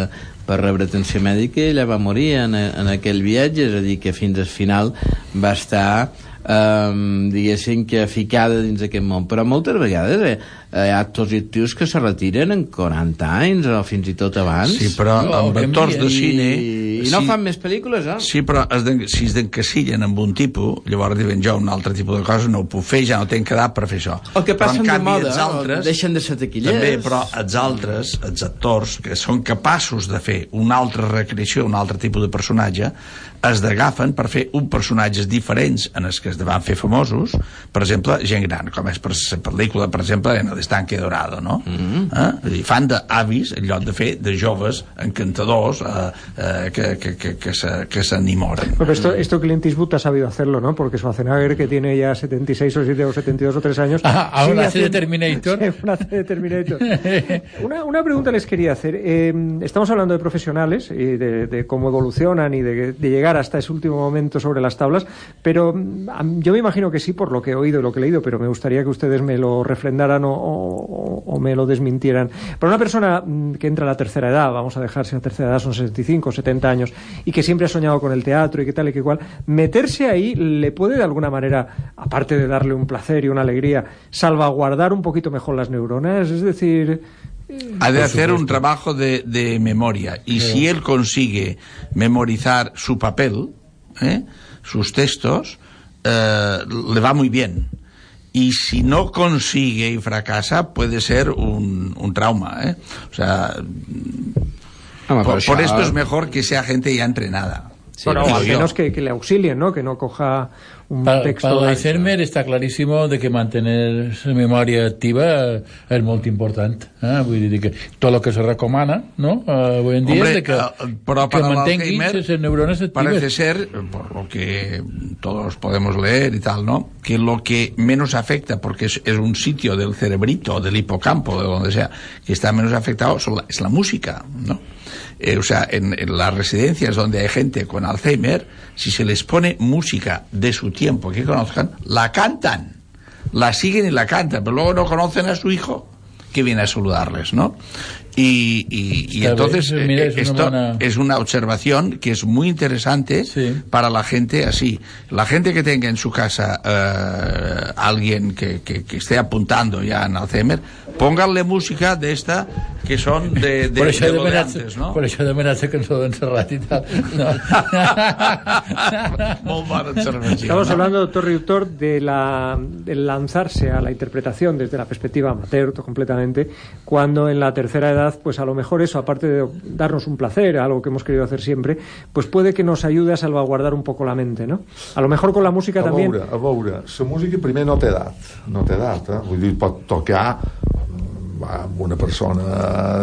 per rebre atenció mèdica i ella va morir en, en aquell viatge és a dir que fins al final va estar um, diguéssim que ficada dins aquest món. Però moltes vegades eh, hi ha actors i actius que se retiren en 40 anys o fins i tot abans. Sí, però no, amb actors de cine i, i no sí, fan més pel·lícules eh? sí, però es de, si es d'encasillen amb un tipus llavors diuen jo un altre tipus de coses no ho puc fer, ja no tenc edat per fer això. O que passen però, en canvi, de moda, altres, deixen de ser taquillers. També, però els altres, els actors que són capaços de fer una altra recreació, un altre tipus de personatge es d'agafen per fer un personatges diferents en els que es van fer famosos per exemple, gent gran, com és per la pel·lícula per exemple, en el estanque dorado no? Mm -hmm. eh? I fan d'avis en lloc de fer de joves encantadors eh, eh, que, que, que, que, se, que s'animoren Pero esto, esto Clint Eastwood ha sabido hacerlo, ¿no? Porque Schwarzenegger, que tiene ya 76 o 7 o 72 o 3 años... Ah, ahora hace de Terminator. <laughs> hace de Terminator. una, una pregunta les quería hacer. Eh, estamos hablando de profesionales y de, de cómo evolucionan y de, de, llegar hasta ese último momento sobre las tablas, pero um, yo me imagino que sí por lo que he oído y lo que he leído, pero me gustaría que ustedes me lo refrendaran o, me lo desmintieran. Para una persona mm, que entra a la tercera edad, vamos a dejar si la tercera edad son 65 70 años, y que siempre ha soñado con el teatro y que tal y que cual, meterse ahí le puede de alguna manera, aparte de darle un placer y una alegría, salvaguardar un poquito mejor las neuronas, es decir... Ha de hacer un trabajo de, de memoria y sí. si él consigue memorizar su papel, ¿eh? sus textos, eh, le va muy bien. Y si no consigue y fracasa, puede ser un, un trauma. ¿eh? O sea, Home, por, això... por esto es mejor que sea gente ya entrenada. Sí, bueno, al menos que, que, le auxilien, ¿no? Que no coja un para, texto... Para l'Alzheimer està claríssim de que mantenir la memòria activa és molt important. Eh? Vull dir que tot el que se recomana, no? Uh, avui en dia Hombre, és de que, uh, però que mantenguis les neurones actives. Parece ser, por lo que todos podemos leer y tal, ¿no? Que lo que menos afecta, porque es, es un sitio del cerebrito, del hipocampo, de donde sea, que está menos afectado, la, es la música, ¿no? Eh, o sea, en, en, las residencias donde hay gente con Alzheimer, si se les pone música de su tiempo que conozcan, la cantan, la siguen y la cantan, pero luego no conocen a su hijo que viene a saludarles, ¿no? Y, y, y Está entonces mira, una esto buena- es una observación que es muy interesante para la gente así. La gente que tenga en su casa eh, alguien que, que, que esté apuntando ya en Alzheimer, pónganle música de esta que son de, de, per això de lo de antes, no? per això la cançó d'en Serrat i tal. No. <laughs> Molt bona. Estamos ¿no? hablando, doctor Riutor, de, la, de lanzarse a la interpretación desde la perspectiva amateur completamente, cuando en la tercera edad, pues a lo mejor eso, aparte de darnos un placer, algo que hemos querido hacer siempre, pues puede que nos ayude a salvaguardar un poco la mente, ¿no? A lo mejor con la música a también... a veure, la música primer no té edat, no té edat, eh? vull dir, pot tocar amb una persona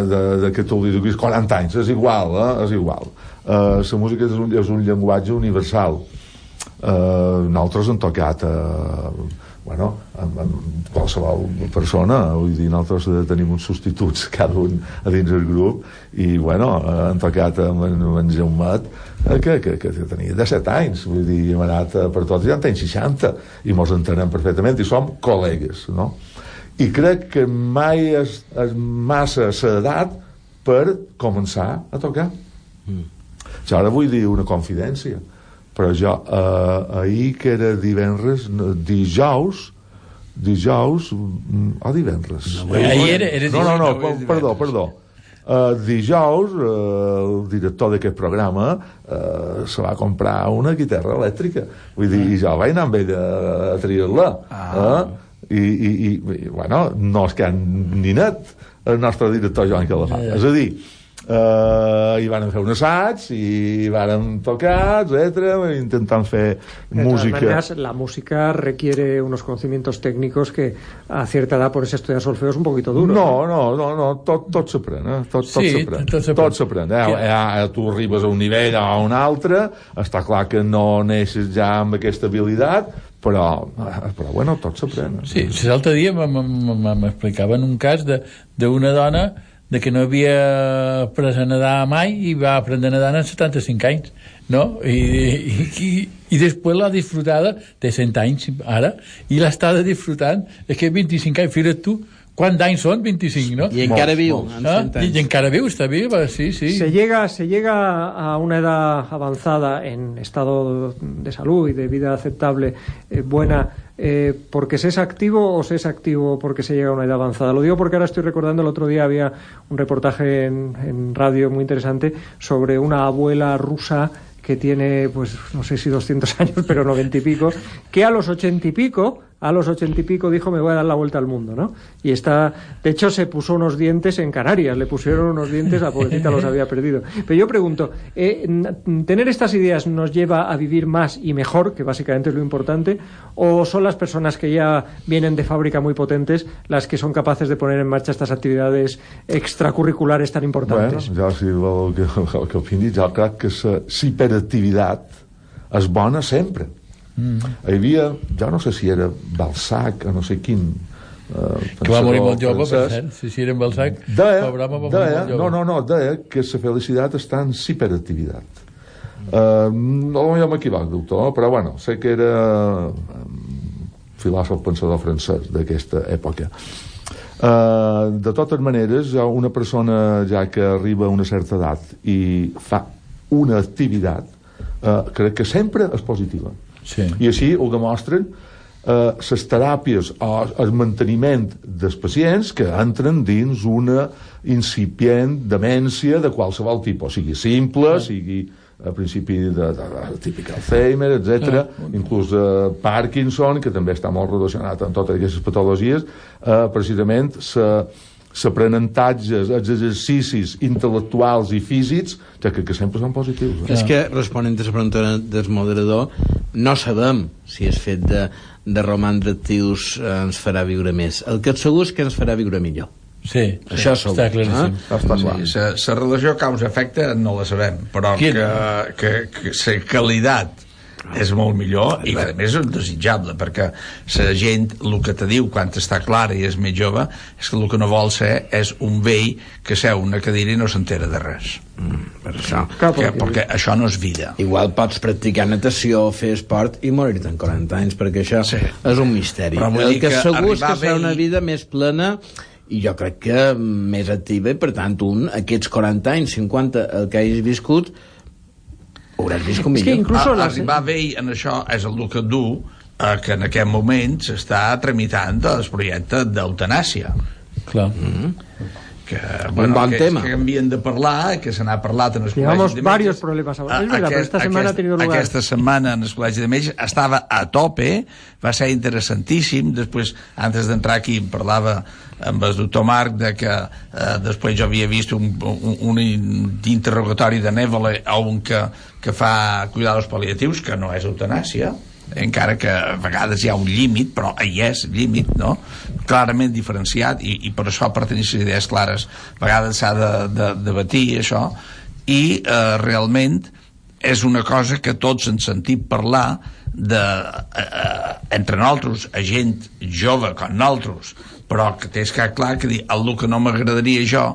de, de que tu li duguis 40 anys, és igual, eh? és igual. Uh, la música és un, és un llenguatge universal. Uh, nosaltres hem tocat uh, bueno, amb, amb qualsevol persona, vull dir, nosaltres eh, tenim uns substituts <laughs> cada un a dins del grup i, bueno, eh, hem tocat amb en, amb en Jaumet eh, que, que, que tenia 17 anys, vull dir, hem anat eh, per tots, ja en tenc 60 i mos entenem perfectament i som col·legues, no? I crec que mai és, és massa l'edat per començar a tocar. Mm. Jo ara vull dir una confidència, però jo eh, ahir que era divendres, no, dijous, dijous mm, o divendres No, ahir era- era no, no, no, divendres. perdó, perdó Uh, dijous uh, el director d'aquest programa uh, se va comprar una guitarra elèctrica vull dir, i jo vaig anar amb ell a, a triar-la ah. uh, i, i, i, i bueno, no és que ni net el nostre director Joan Calafat Ja, ja. és a dir Uh, i van fer un assaig i van tocar, etc intentant fer De música maneras, la música requiere unos conocimientos técnicos que a cierta edad por ese estudiar solfeo es un poquito duro. No, no, no, no tot, tot s'aprèn, eh? tot, tot Sí, s'aprèn. tot s'aprèn. Tot s'aprèn. Eh? Que- Eh, eh, tu arribes a un nivell o a un altre, està clar que no neixes ja amb aquesta habilitat, però, eh, però bueno, tot s'aprèn. Sí, l'altre dia m'explicaven un cas d'una dona de que no havia après a nedar mai i va aprendre a nedar als 75 anys no? I, i, i, i després l'ha disfrutada té 100 anys ara i l'ha estada disfrutant que 25 anys, fira't tu quants anys són? 25, no? I encara viu, Ah, 100 anys. I, I encara viu, està viva, sí, sí. Se llega, se llega a una edad avanzada en estado de salud y de vida aceptable, eh, buena, eh, porque se es activo o se es activo porque se llega a una edad avanzada. Lo digo porque ahora estoy recordando, el otro día había un reportaje en, en radio muy interesante sobre una abuela rusa que tiene, pues no sé si 200 años, pero 90 y pico, que a los 80 y pico, a los 80 y pico dijo me voy a dar la vuelta al mundo, ¿no? Y está, de hecho se puso unos dientes en Canarias, le pusieron unos dientes, la pobrecita los había perdido. Pero yo pregunto, eh, ¿tener estas ideas nos lleva a vivir más y mejor, que básicamente es lo importante, o son las personas que ya vienen de fábrica muy potentes las que son capaces de poner en marcha estas actividades extracurriculares tan Bueno, importantes? jo si vol que, el que opini, jo que. Mm. Hi havia, jo no sé si era Balzac o no sé quin eh, Que va morir molt jove, per cert. Si, si era en Balzac, deia, home va deia, molt jove. no, no, no, deia que la felicitat està en hiperactivitat. Uh, no, jo m'equivoc, doctor, però bueno, sé que era filòsof pensador francès d'aquesta època. Uh, de totes maneres, ja una persona ja que arriba a una certa edat i fa una activitat, uh, crec que sempre és positiva. Sí. I així ho demostren eh, les teràpies o el manteniment dels pacients que entren dins una incipient demència de qualsevol tipus, sigui simple, sigui a principi de, de, de, de típic Alzheimer, etc. inclús eh, Parkinson, que també està molt relacionat amb totes aquestes patologies, eh, precisament se, s'aprenentatges, els exercicis intel·lectuals i físics, ja que, que sempre són positius. És que, responent a la pregunta del moderador, no sabem si el fet de, de romandre actius eh, ens farà viure més. El que és segur és que ens farà viure millor. Sí, Això segur. està claríssim. Eh? Sí, la relació causa-efecte no la sabem, però Qui- que, que, que la qualitat és molt millor i a més és desitjable perquè la gent el que te diu quan està clara i és més jove és que el que no vol ser és un vell que seu una cadira i no s'entera de res. Mm, per això. que, perquè això no és vida. Igual pots practicar natació, fer esport i morir-te en 40 anys, perquè això sí. és un misteri. Però vull El dir que que segur és que serà vell- una vida més plena i jo crec que més activa, i per tant, un, aquests 40 anys, 50, el que hagis viscut, hauràs vist com És que millor. incluso a, les- arribar bé en això és el que du eh, que en aquest moment s'està tramitant el projecte d'eutanàsia Clar. Mm que, Un bon que, tema. que havien de parlar, que se n'ha parlat en els Llevamos col·legis de varios metges. problemas ahora. A- Es verdad, pero esta semana ha tenido lugar. Aquesta setmana en el col·legi de metges estava a tope, va ser interessantíssim. Després, antes d'entrar aquí, em parlava amb el doctor Marc de que eh, després jo havia vist un, un, un interrogatori de Neville on que, que fa cuidados paliatius, que no és eutanàsia, encara que a vegades hi ha un límit, però hi és límit, no? clarament diferenciat, i, i per això per tenir idees clares a vegades s'ha de, de, de batir això, i eh, realment és una cosa que tots hem sentit parlar de, eh, eh, entre nosaltres, a gent jove com nosaltres, però que tens que clar que dir, el que no m'agradaria jo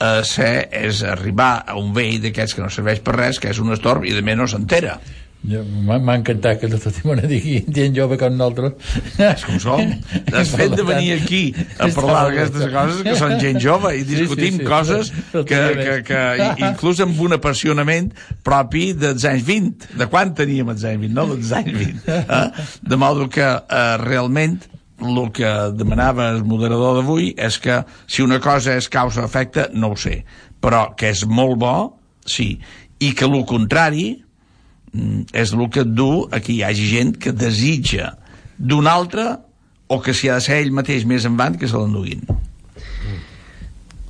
eh, ser és arribar a un vell d'aquests que no serveix per res, que és un estorb i de menys no s'entera. M'ha encantat que el doctor Timona digui gent jove com nosaltres. És com som. <laughs> El fet de venir aquí a parlar d'aquestes coses que són gent jove i discutim Sí, sí, sí. coses <laughs> que, que, que inclús amb un apassionament propi dels anys 20. De quan teníem els anys 20? No dels anys 20. Eh? De modo que eh, realment el que demanava el moderador d'avui és que si una cosa és causa-efecte, no ho sé, però que és molt bo, sí, i que el contrari és el que et du a que hi hagi gent que desitja d'un altre o que si ha de ser ell mateix més endavant que se l'enduguin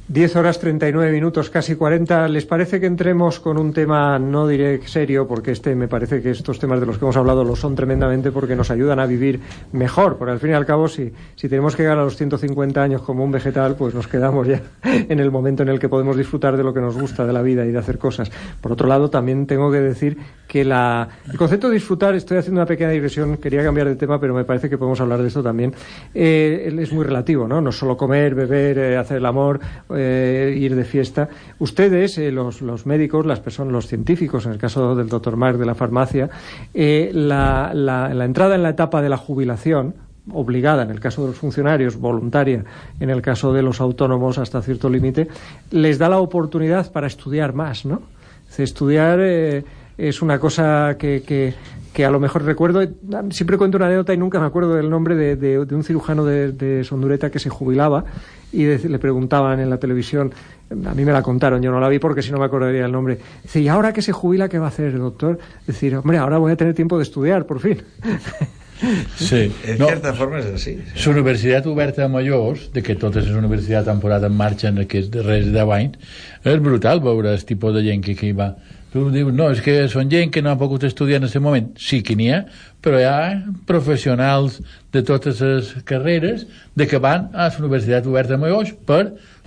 10 horas 39 minutos, casi 40. ¿Les parece que entremos con un tema, no diré serio, porque este me parece que estos temas de los que hemos hablado lo son tremendamente porque nos ayudan a vivir mejor? Porque al fin y al cabo, si, si tenemos que llegar a los 150 años como un vegetal, pues nos quedamos ya <laughs> en el momento en el que podemos disfrutar de lo que nos gusta de la vida y de hacer cosas. Por otro lado, también tengo que decir que la, el concepto de disfrutar, estoy haciendo una pequeña digresión, quería cambiar de tema, pero me parece que podemos hablar de esto también. Eh, es muy relativo, ¿no? No solo comer, beber, eh, hacer el amor, eh, ir de fiesta. Ustedes, eh, los, los médicos, las personas, los científicos, en el caso del doctor Mark de la farmacia, eh, la, la- la entrada en la etapa de la jubilación, obligada en el caso de los funcionarios, voluntaria en el caso de los autónomos hasta cierto límite, les da la oportunidad para estudiar más, ¿no? Estudiar eh, es una cosa que, que a lo mejor recuerdo, siempre cuento una anécdota y nunca me acuerdo del nombre de, de- de un cirujano de, de Sondureta que se jubilaba y de- le preguntaban en la televisión, a mí me la contaron, yo no la vi porque si no me acordaría el nombre. Dice, ¿y ahora que se jubila qué va a hacer, doctor? Decir, hombre, ahora voy a tener tiempo de estudiar, por fin. <laughs> Sí. en No. certa forma és així La Universitat Oberta a Majors, de que totes les universitats han posat en marxa en aquests darrers 10 anys, és brutal veure el tipus de gent que, que hi va. Tu dius, no, és que són gent que no ha pogut estudiar en aquest moment. Sí que n'hi ha, però hi ha professionals de totes les carreres de que van a la Universitat Oberta a Majors per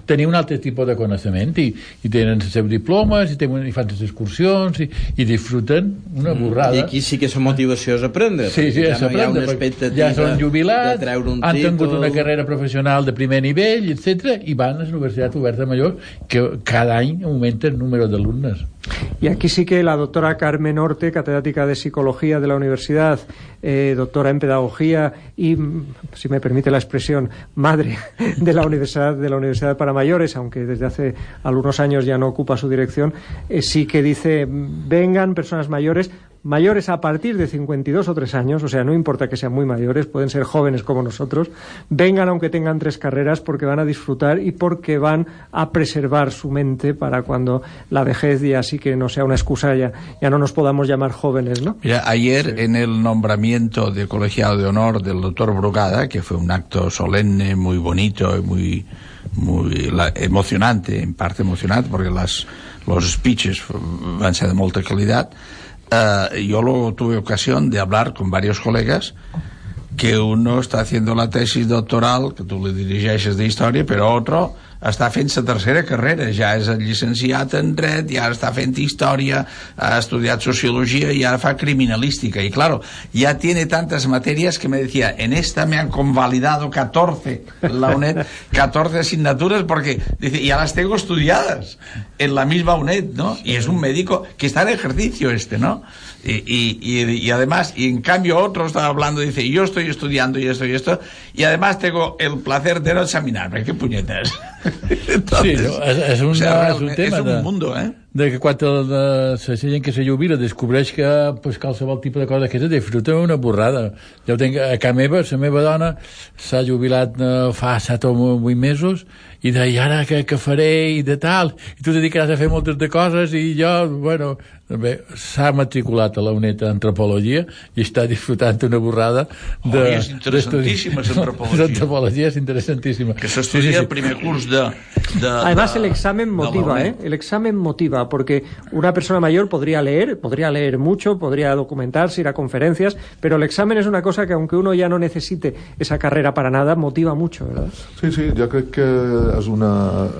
tenir un altre tipus de coneixement i, i tenen els seus diplomes i, tenen, i fan les excursions i, i disfruten una borrada I aquí sí que la motivació és aprendre. Sí, sí, ja no hi ha aprendre, una perquè expectativa ja són jubilats, un han tingut títol. una carrera professional de primer nivell, etc i van a la Universitat Oberta de Major, que cada any augmenta el número d'alumnes. Y aquí sí que la doctora Carmen Orte, catedrática de Psicología de la Universidad, eh, doctora en Pedagogía y, mm, si me permite la expresión, madre <laughs> de la Universidad, de la Universidad para Mayores, aunque desde hace algunos años ya no ocupa su dirección, eh, sí que dice, vengan personas mayores, mayores a partir de 52 o 3 años, o sea, no importa que sean muy mayores, pueden ser jóvenes como nosotros, vengan aunque tengan tres carreras porque van a disfrutar y porque van a preservar su mente para cuando la vejez ya sí que no sea una excusa, ya, ya no nos podamos llamar jóvenes, ¿no? Mira, ayer en el nombramiento de colegiado de honor del doctor Brugada, que fue un acto solemne, muy bonito y muy, muy la- emocionante, en parte emocionante, porque las, los speeches van a ser de molta calidad, eh, yo lo tuve ocasión de hablar con varios colegas que uno está haciendo la tesis doctoral, que tú le dirigeixes de historia, pero otro està fent la tercera carrera, ja és llicenciat en dret, ja està fent història, ha estudiat sociologia i ara fa criminalística. Y claro, ya tiene tantas materias que me decía, en esta me han convalidado 14, la UNED, 14 asignaturas porque dice, ya las tengo estudiadas en la misma UNED, ¿no? Y es un médico que está en ejercicio este, ¿no? Y, y, y, y, además, y en cambio otro estaba hablando, dice, yo estoy estudiando y esto y esto, y además tengo el placer de no examinarme, qué puñetas. Entonces, sí, no, és, és, un, o sea, és un tema és un de, mundo, eh? de que quan el, de, la gent que se jubila descobreix que pues, qualsevol tipus de cosa que és disfruta una borrada. Jo ho tenc a casa meva, la meva dona s'ha jubilat eh, fa 7 o 8 mesos i de, i ara què, què faré i de tal, i tu dedicaràs a fer moltes de coses i jo, bueno, bé, s'ha matriculat a la UNED d'Antropologia i està disfrutant una borrada de... Oh, és interessantíssima l'antropologia. L'antropologia és interessantíssima. Que s'estudia sí, sí, sí. el primer curs de... de Además, de, el examen motiva, ¿eh? El examen motiva, porque una persona mayor podría leer, podría leer mucho, podría documentarse, ir a conferencias, pero el examen es una cosa que aunque uno ya no necesite esa carrera para nada, motiva mucho, ¿verdad? Sí, sí, jo crec que és una,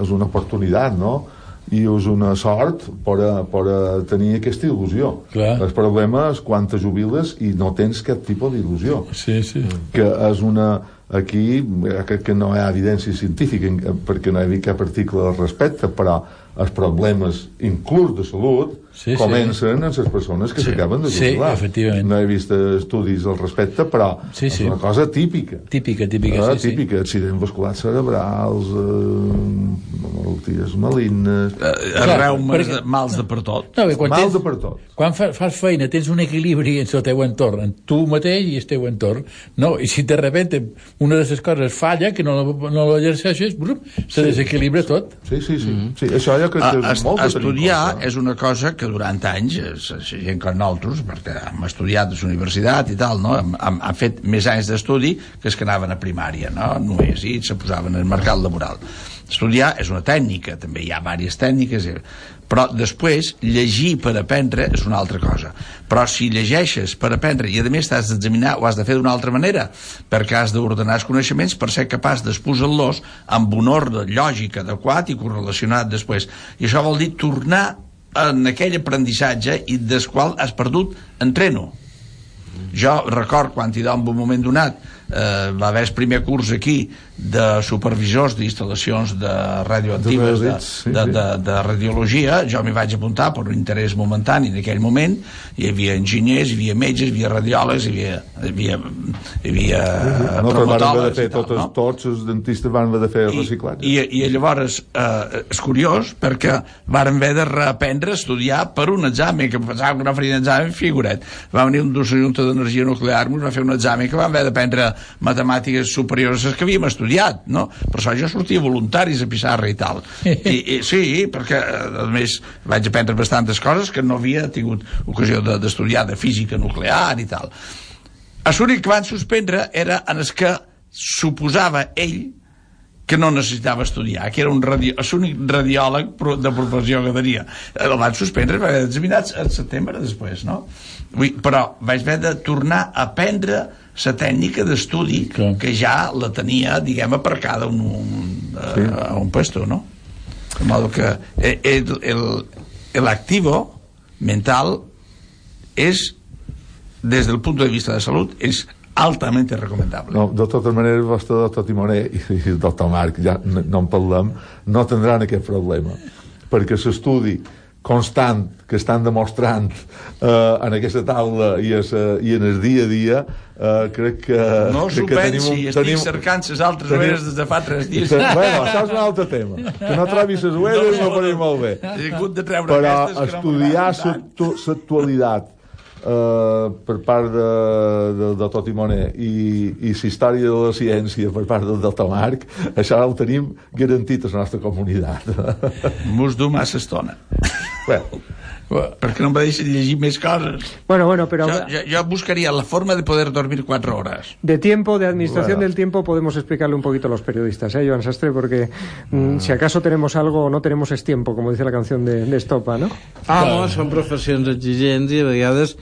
és una oportunitat, no? I és una sort per a, per a tenir aquesta il·lusió. Clar. El problema és quan te jubiles i no tens cap tipus d'il·lusió. Sí, sí. Que és una... Aquí crec que no hi ha evidència científica perquè no hi ha cap article al respecte, però els problemes inclús de salut Sí, sí. comencen en les persones que Sí. s'acaben de Sí, jubilar. efectivament. No he vist estudis al respecte, però Sí, sí. és una cosa típica. Típica, típica, Ah, sí, sí. típica, accidents vasculars cerebrals, eh, malalties malignes... Eh, reumes, de, mals de per tot. No, bé, quan Mal tens, de per tot. quan fa, fas feina, tens un equilibri en el teu entorn, en tu mateix i el teu entorn. No, i si de repente una de les coses falla, que no, la- no l'exerceixes, brum, se desequilibra tot. Sí, sí, sí. sí això jo crec que A, és molt de tenir en estudiar és una cosa que durant anys, és gent com nosaltres, perquè hem estudiat a la universitat i tal, no? hem, hem, hem fet més anys d'estudi que els que anaven a primària, no? només, i se posaven en el mercat laboral. Estudiar és una tècnica, també hi ha diverses tècniques, eh, però després llegir per aprendre és una altra cosa. Però si llegeixes per aprendre i a més t'has d'examinar ho has de fer d'una altra manera, perquè has d'ordenar els coneixements per ser capaç d'exposar-los amb un ordre lògic adequat i correlacionat després. I això vol dir tornar en aquell aprenentatge i des qual has perdut entreno. Jo record quan hi un moment donat eh, va haver el primer curs aquí de supervisors d'instal·lacions de radioactives de, de, sí. de, de radiologia jo m'hi vaig apuntar per un interès momentani en aquell moment hi havia enginyers, hi havia metges, hi havia radiòlegs hi havia, hi havia, hi havia no, però van haver de promotòlegs fer i totes, no? tots els dentistes van haver de fer reciclatge. I, i llavors eh, és curiós perquè varen haver de reaprendre a estudiar per un examen que pensàvem que no farien examen, figuret va venir un dos junta d'energia nuclear ens va fer un examen que vam haver d'aprendre matemàtiques superiors a les que havíem estudiat no? per això jo sortia voluntaris a pissarra i tal I, i, sí, perquè eh, a més vaig aprendre bastantes coses que no havia tingut ocasió de- d'estudiar de, de física nuclear i tal l'únic que van suspendre era en els que suposava ell que no necessitava estudiar, que era un radi... l'únic radiòleg de professió que tenia. El van suspendre, va haver examinats al setembre després, no? Vull, però vaig haver de tornar a aprendre la tècnica d'estudi que ja la tenia, diguem, aparcada un, un, sí. a, a un puesto, no? De modo que el, el, el activo mental es, desde el punto de vista de salud, es altamente recomendable. No, de totes maneres, el vostre doctor Timoner i, doctor Marc, ja no, no en parlem, no tindran aquest problema, perquè l'estudi constant que estan demostrant eh, en aquesta taula i, es, eh, i en el dia a dia eh, crec que, No s'ho pensi, estic cercant les altres tenim- ueres des de fa tres dies. bueno, això és un altre tema. Que no trobis les ueres no, no faré molt bé. He hagut de treure però aquestes que no estudiar l'actualitat eh, per part de, de, de tot Timoner i, i la història de la ciència per part del Delta Marc, això ho tenim garantit a la nostra comunitat. Mos du massa estona. Bueno, perquè no em deixen llegir més coses. Bueno, bueno, pero Jo, jo, jo buscaria la forma de poder dormir cuatro horas. de tiempo, de administración Bueno. del tiempo, podemos explicarle un poquito a los periodistas, ¿eh, Joan Sastre? Porque mm, si acaso tenemos algo o no tenemos es tiempo, como dice la canción de, de Estopa, ¿no? Home, són professions exigents i a vegades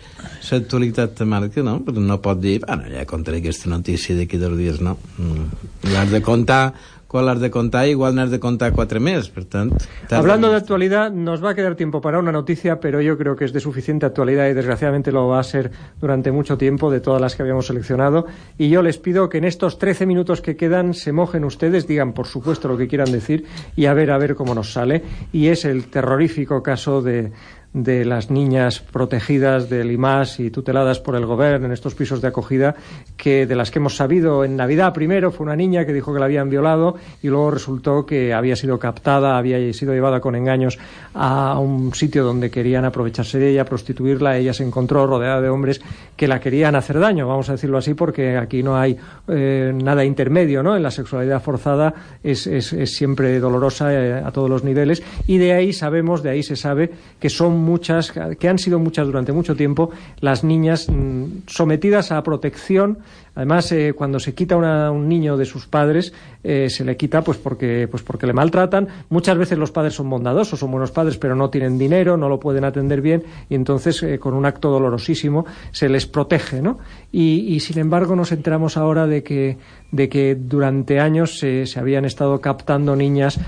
l'actualitat te marca, no? Però no pot dir, bueno, ja contaré aquesta notícia d'aquí dos dies, no? Mm. L'has de contar quan l'has de contar, igual n'has de contar quatre més, per tant... Hablando de actualidad, nos va a quedar tiempo para una noticia, pero yo creo que es de suficiente actualidad y desgraciadamente lo va a ser durante mucho tiempo de todas las que habíamos seleccionado. Y yo les pido que en estos 13 minutos que quedan se mojen ustedes, digan por supuesto lo que quieran decir y a ver a ver cómo nos sale. Y es el terrorífico caso de de las niñas protegidas del IMAS y tuteladas por el gobierno en estos pisos de acogida, que de las que hemos sabido en Navidad primero fue una niña que dijo que la habían violado y luego resultó que había sido captada, había sido llevada con engaños a un sitio donde querían aprovecharse de ella, prostituirla. Ella se encontró rodeada de hombres que la querían hacer daño, vamos a decirlo así, porque aquí no hay eh, nada intermedio, ¿no? En la sexualidad forzada es, es, es siempre dolorosa eh, a todos los niveles y de ahí sabemos, de ahí se sabe que son muchas, que han sido muchas durante mucho tiempo, las niñas mmm, sometidas a protección Además, eh, cuando se quita una, un niño de sus padres, eh, se le quita pues porque, pues porque le maltratan. Muchas veces los padres son bondadosos, son buenos padres, pero no tienen dinero, no lo pueden atender bien, y entonces, eh, con un acto dolorosísimo, se les protege, ¿no? Y, sin embargo, nos enteramos ahora de que, de que durante años se, habían estado captando niñas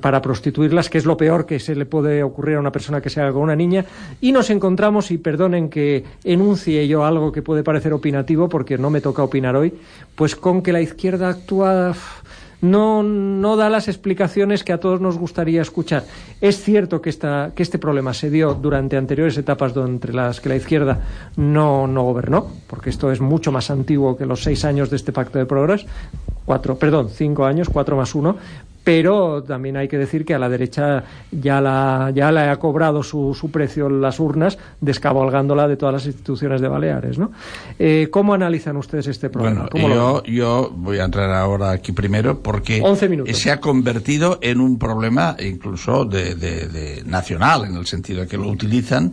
para prostituirlas, que es lo peor que se le puede ocurrir a una persona que se haga con una niña, y nos encontramos, y perdonen que enuncie yo algo que puede parecer opinativo, porque no me toca opinar hoy, pues con que la izquierda actúa no, no da las explicaciones que a todos nos gustaría escuchar. Es cierto que, esta, que este problema se dio durante anteriores etapas entre las que la izquierda no, no gobernó, porque esto es mucho más antiguo que los seis años de este pacto de progreso, cuatro, perdón, cinco años, cuatro más uno, pero también hay que decir que a la derecha ya la, ya la ha cobrado su, su precio en las urnas, descabalgándola de todas las instituciones de Baleares. ¿no? Eh, ¿Cómo analizan ustedes este problema? Bueno, yo, yo voy a entrar ahora aquí primero porque se ha convertido en un problema incluso de, de, de nacional, en el sentido de que lo utilizan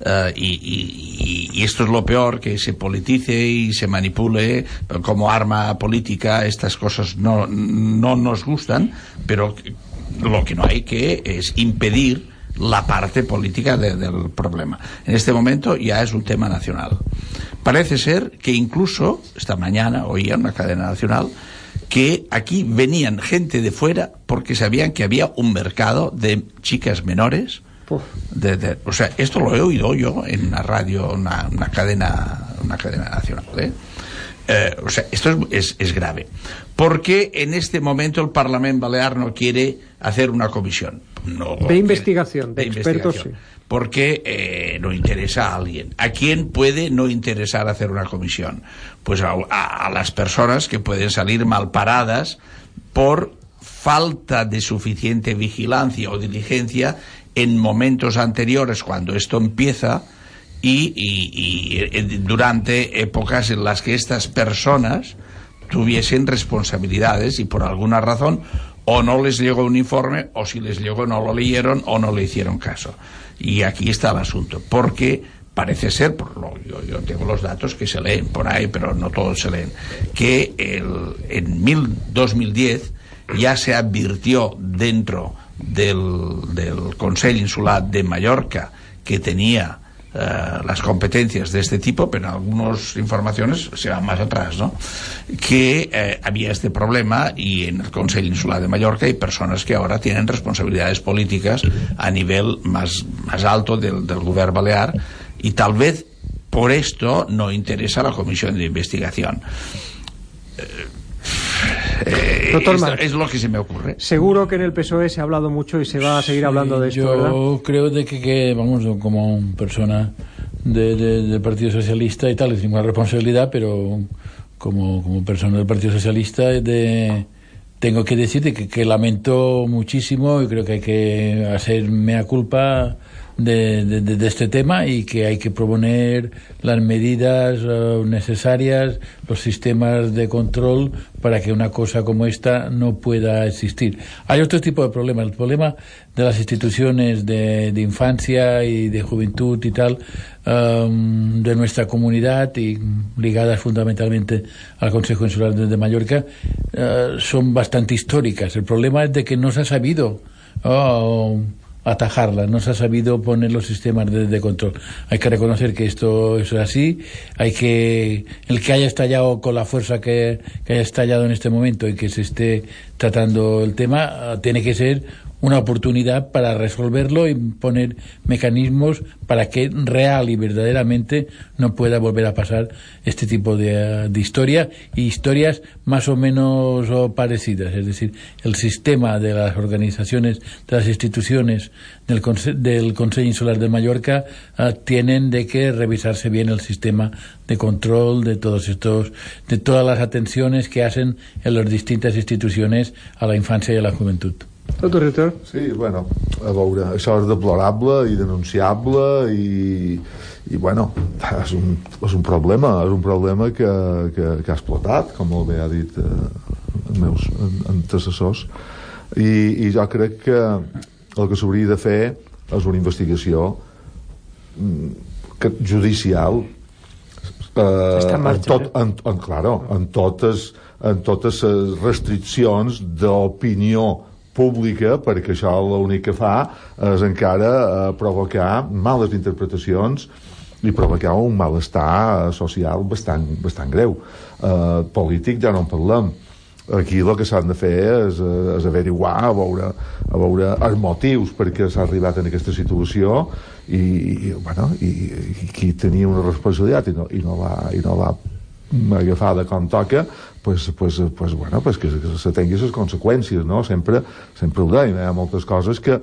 uh, y, y, y, esto es lo peor, que se politice y se manipule como arma política, estas cosas no, no nos gustan, pero lo que no hay que es impedir la parte política de, del problema. En este momento ya es un tema nacional. Parece ser que incluso esta mañana oía en una cadena nacional que aquí venían gente de fuera porque sabían que había un mercado de chicas menores. De, de, o sea, esto lo he oído yo en una radio, una, una cadena, una cadena nacional. ¿eh? Eh, o sea, esto es, es, es, grave. Porque en este momento el Parlamento Balear no quiere hacer una comisión. No, de investigación, de, de expertos, investigación, sí. Porque eh, no interesa a alguien. ¿A quién puede no interesar hacer una comisión? Pues a, a, a las personas que pueden salir mal paradas por falta de suficiente vigilancia o diligencia en momentos anteriores, cuando esto empieza, y, y, y, durante épocas en las que estas personas tuviesen responsabilidades y por alguna razón o no les llegó un informe o si les llegó no lo leyeron o no le hicieron caso. Y aquí está el asunto, porque parece ser, por lo, yo, yo, tengo los datos que se leen por ahí, pero no todos se leen, que el, en mil, 2010 ya se advirtió dentro del, del Insular de Mallorca que tenía Uh, las competencias de este tipo, pero en algunas informaciones se van más atrás, ¿no? Que eh, había este problema y en el Consejo Insular de Mallorca hay personas que ahora tienen responsabilidades políticas a nivel más, más alto del, del gobierno balear y tal vez por esto no interesa la comisión de investigación. Eh, Doctor es lo que se me ocurre. Seguro que en el PSOE se ha hablado mucho y se va a seguir sí, hablando de esto, yo ¿verdad? creo de que, que, vamos, como persona de, de, del Partido Socialista y tal, es ninguna responsabilidad, pero como, como persona del Partido Socialista de, tengo que decirte que, que lamento muchísimo y creo que hay que hacer mea culpa de, de, este tema y que hay que proponer las medidas uh, necesarias, los sistemas de control para que una cosa como esta no pueda existir. Hay otro tipo de problemas. El problema de las instituciones de, de infancia y de juventud y tal um, de nuestra comunidad y ligadas fundamentalmente al Consejo Insular de, de Mallorca uh, son bastante históricas. El problema es de que no se ha sabido. Oh, atajarla, no se ha sabido poner los sistemas de, control. Hay que reconocer que esto es así, hay que, el que haya estallado con la fuerza que, que haya estallado en este momento y que se esté tratando el tema, tiene que ser una oportunidad para resolverlo y poner mecanismos para que real y verdaderamente no pueda volver a pasar este tipo de, de historia y historias más o menos parecidas. Es decir, el sistema de las organizaciones, de las instituciones del Consejo Insular de Mallorca uh, tienen de que revisarse bien el sistema de control de todos estos, de todas las atenciones que hacen en las distintas instituciones a la infancia y a la juventud. Tot Ritter? Sí, bueno, a veure, això és deplorable i denunciable i, i bueno, és un, és un problema, és un problema que, que, que ha explotat, com molt bé ha dit eh, els meus antecessors, i, i jo crec que el que s'hauria de fer és una investigació que, judicial eh, en, marxa, en, tot, en, en, claro, en totes en totes les restriccions d'opinió pública perquè això l'únic que fa és encara eh, provocar males interpretacions i provocar un malestar social bastant, bastant greu. Eh, polític ja no en parlem. Aquí el que s'han de fer és, és averiguar, a veure, a veure els motius perquè s'ha arribat en aquesta situació i, i, bueno, i, i qui tenia una responsabilitat i no, i no va, i no va agafada com toca, pues, pues, pues, bueno, pues que, que se tingui les conseqüències, no? Sempre, sempre ho deim, hi ha moltes coses que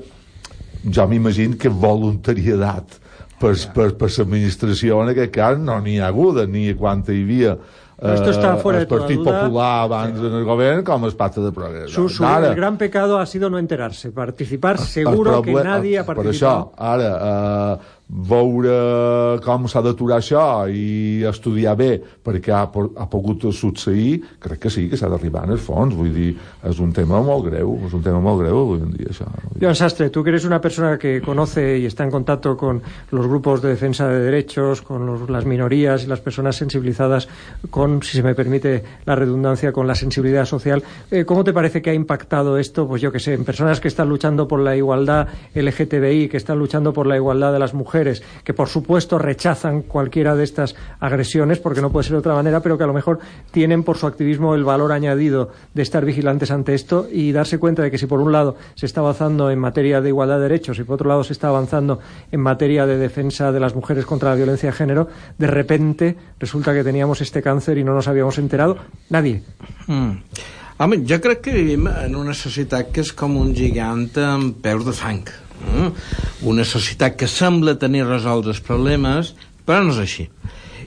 jo m'imagino que voluntarietat per, per, per l'administració en aquest cas no n'hi ha haguda, ni quan hi havia Esto está fuera el Partit de toda duda. Popular abans sí. en el govern com el pacte de progrés. Su, su, ara, el gran pecado ha sido no enterarse. Participar, seguro que nadie ha Per participado. això, ara, eh, veure com s'ha d'aturar això i estudiar bé perquè ha, ha pogut succeir, crec que sí, que s'ha d'arribar en el fons. Vull dir, és un tema molt greu, és un tema molt greu avui en dia, això. Joan Sastre, tú que eres una persona que conoce y está en contacto con los grupos de defensa de derechos, con los- las minorías y las personas sensibilizadas con, si se me permite la redundancia, con la sensibilidad social, eh, ¿cómo te parece que ha impactado esto, pues yo que sé, en personas que están luchando por la igualdad LGTBI, que están luchando por la igualdad de las mujeres, que por supuesto rechazan cualquiera de estas agresiones, porque no puede ser de otra manera, pero que a lo mejor tienen por su activismo el valor añadido de estar vigilantes ante esto y darse cuenta de que si por un lado se está avanzando en materia de igualdad de derechos y por otro lado se está avanzando en materia de defensa de las mujeres contra la violencia de género, de repente resulta que teníamos este cáncer y no nos habíamos enterado. Nadie. Mm. Home, jo que vivim en una societat que és com un gigant amb peus de fang. Mm? Una societat que sembla tenir resolts els problemes, però no és així.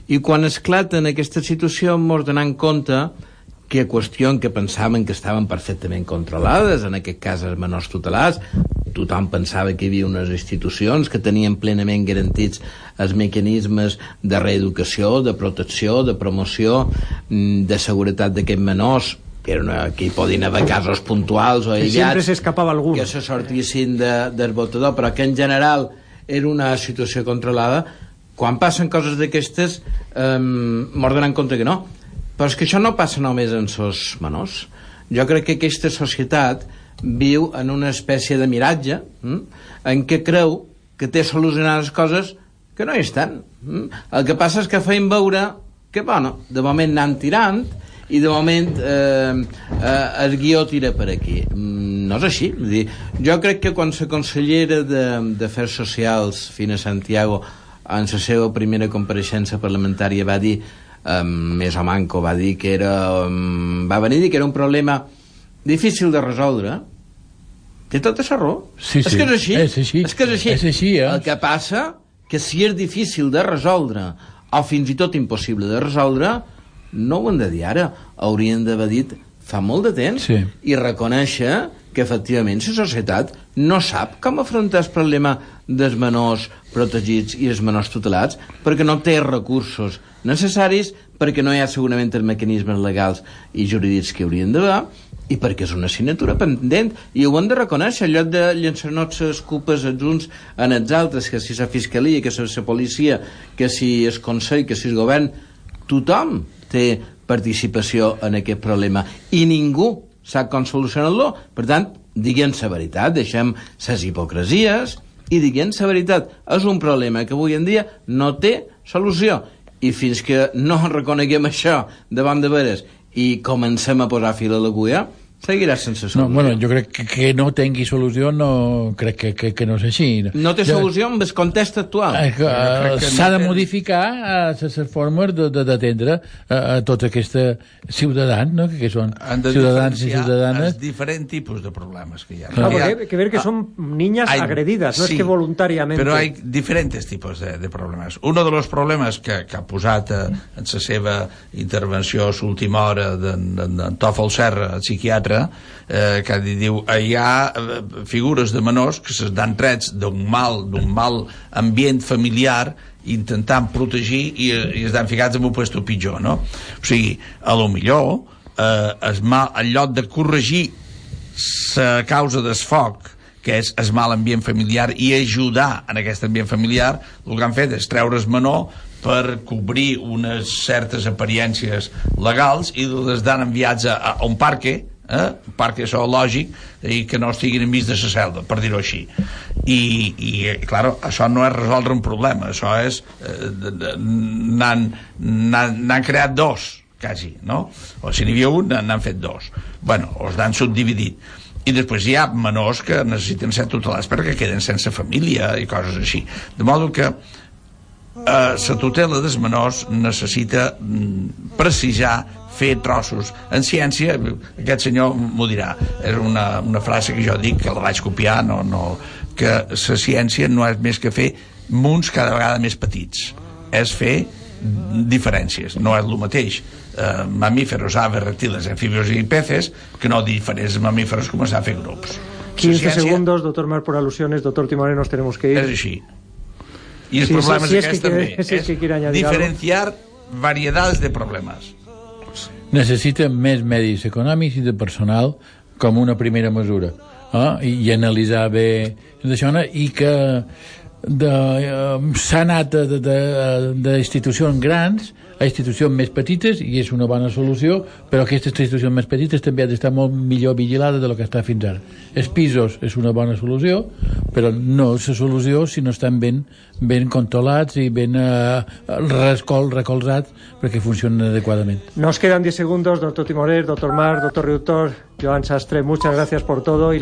I quan esclata en aquesta situació ens donem compte que qüestió en què pensaven que estaven perfectament controlades, en aquest cas els menors tutelats, tothom pensava que hi havia unes institucions que tenien plenament garantits els mecanismes de reeducació, de protecció, de promoció, mm, de seguretat d'aquests menors, que, era una, que hi podien haver casos puntuals o Que aïllats se escapaba alguno. que se sortissin de, del votador, però que en general era una situació controlada, quan passen coses d'aquestes eh, mos donen compte que no. Però és que això no passa només en sos menors. Jo crec que aquesta societat viu en una espècie de miratge hm? en què creu que té solucionades coses que no hi estan. Hm? El que passa és que feim veure que, bueno, de moment anem tirant i de moment eh, eh, el guió tira per aquí. Mm, No és així. Dir, jo crec que quan la consellera de- d'Afers Socials, Fina Santiago, en la seva primera compareixença parlamentària va dir, eh, més o manco, va dir que era... va venir a dir que era un problema difícil de resoldre, té tota la raó. Sí, és sí. que és així. És així. És que és així. És així, eh? El que passa que si és difícil de resoldre o fins i tot impossible de resoldre, no ho hem de dir ara. Haurien d'haver dit fa molt de temps Sí. i reconèixer que efectivament la societat no sap com afrontar el problema dels menors protegits i els menors tutelats perquè no té recursos necessaris, perquè no hi ha segurament els mecanismes legals i jurídics que haurien d'haver i perquè és una assignatura pendent i ho hem de reconèixer, en lloc de llançar-nos les culpes els uns en els altres que si la fiscalia, que si la policia que si el Consell, que si el govern tothom té participació en aquest problema i ningú sap com solucionar-lo. Per tant, diguem la veritat, deixem les hipocresies i diguem la veritat. És un problema que avui en dia no té solució. I fins que no reconeguem això davant de veres i comencem a posar fil a l'agulla, seguirà sense solució. No, bueno, jo crec que, que no tingui solució, no, crec que, que, que no és així. No té solució amb el context actual. Eh, eh, S'ha de modificar eh, les formes d'atendre a, a tots aquests ciutadans, no? que, que són ciutadans i ciutadanes. els diferents tipus de problemes que hi ha. Claro, Hi ha- porque que ver que son niñas hay- agredidas, no sí, es que voluntariamente. Però hi ha diferents tipus de, de problemes. Un dels problemes que, que ha posat eh, en la seva intervenció a l'última hora d'en Tòfol Serra, el psiquiatre, eh, que diu eh, hi ha eh, figures de menors que se dan trets d'un mal, d'un mal ambient familiar intentant protegir i, i es dan ficats en un puesto pitjor, no? O sigui, a lo millor eh, es mal, en lloc de corregir la causa del foc que és el mal ambient familiar i ajudar en aquest ambient familiar el que han fet és treure's menor per cobrir unes certes apariències legals i les dan enviats a, a un parque eh? parque zoològic i que no estiguin enmig de la selva, per dir-ho així i, i claro, això no és resoldre un problema això és eh, n'han creat dos quasi, no? O si n'hi havia un, n'han fet dos. Bueno, els n'han subdividit. I després hi ha menors que necessiten ser tutelats perquè queden sense família i coses així. De modo que eh, la tutela dels menors necessita mm, precisar fer trossos. En ciència, aquest senyor m'ho dirà, és una, una frase que jo dic, que la vaig copiar, no, no, que la ciència no és més que fer munts cada vegada més petits. És fer diferències, no és el mateix eh, mamíferos, aves, reptiles, anfibios i peces que no diferents mamíferos començar a fer grups. 15 ciència- segundos, doctor Mar, por alusiones. Doctor Timoré, nos tenemos que ir. És així. I el Sí, problema sí, <laughs> sí, és que també. quiere- si es que algo. diferenciar variedades de problemes. Necessita més medis econòmics i de personal com una primera mesura eh? I, i analitzar bé d'això i que de, eh, s'ha anat d'institucions grans a institucions més petites i és una bona solució però aquestes institucions més petites també han d'estar molt millor vigilades del que està fins ara. Els pisos és una bona solució però no és la solució si no estan ben, ben controlats i ben eh, rescol, recolzats perquè funcionen adequadament. Nos quedan 10 segundos, doctor Timorer, doctor Mar, doctor Riutor, Joan Sastre, muchas gracias por todo y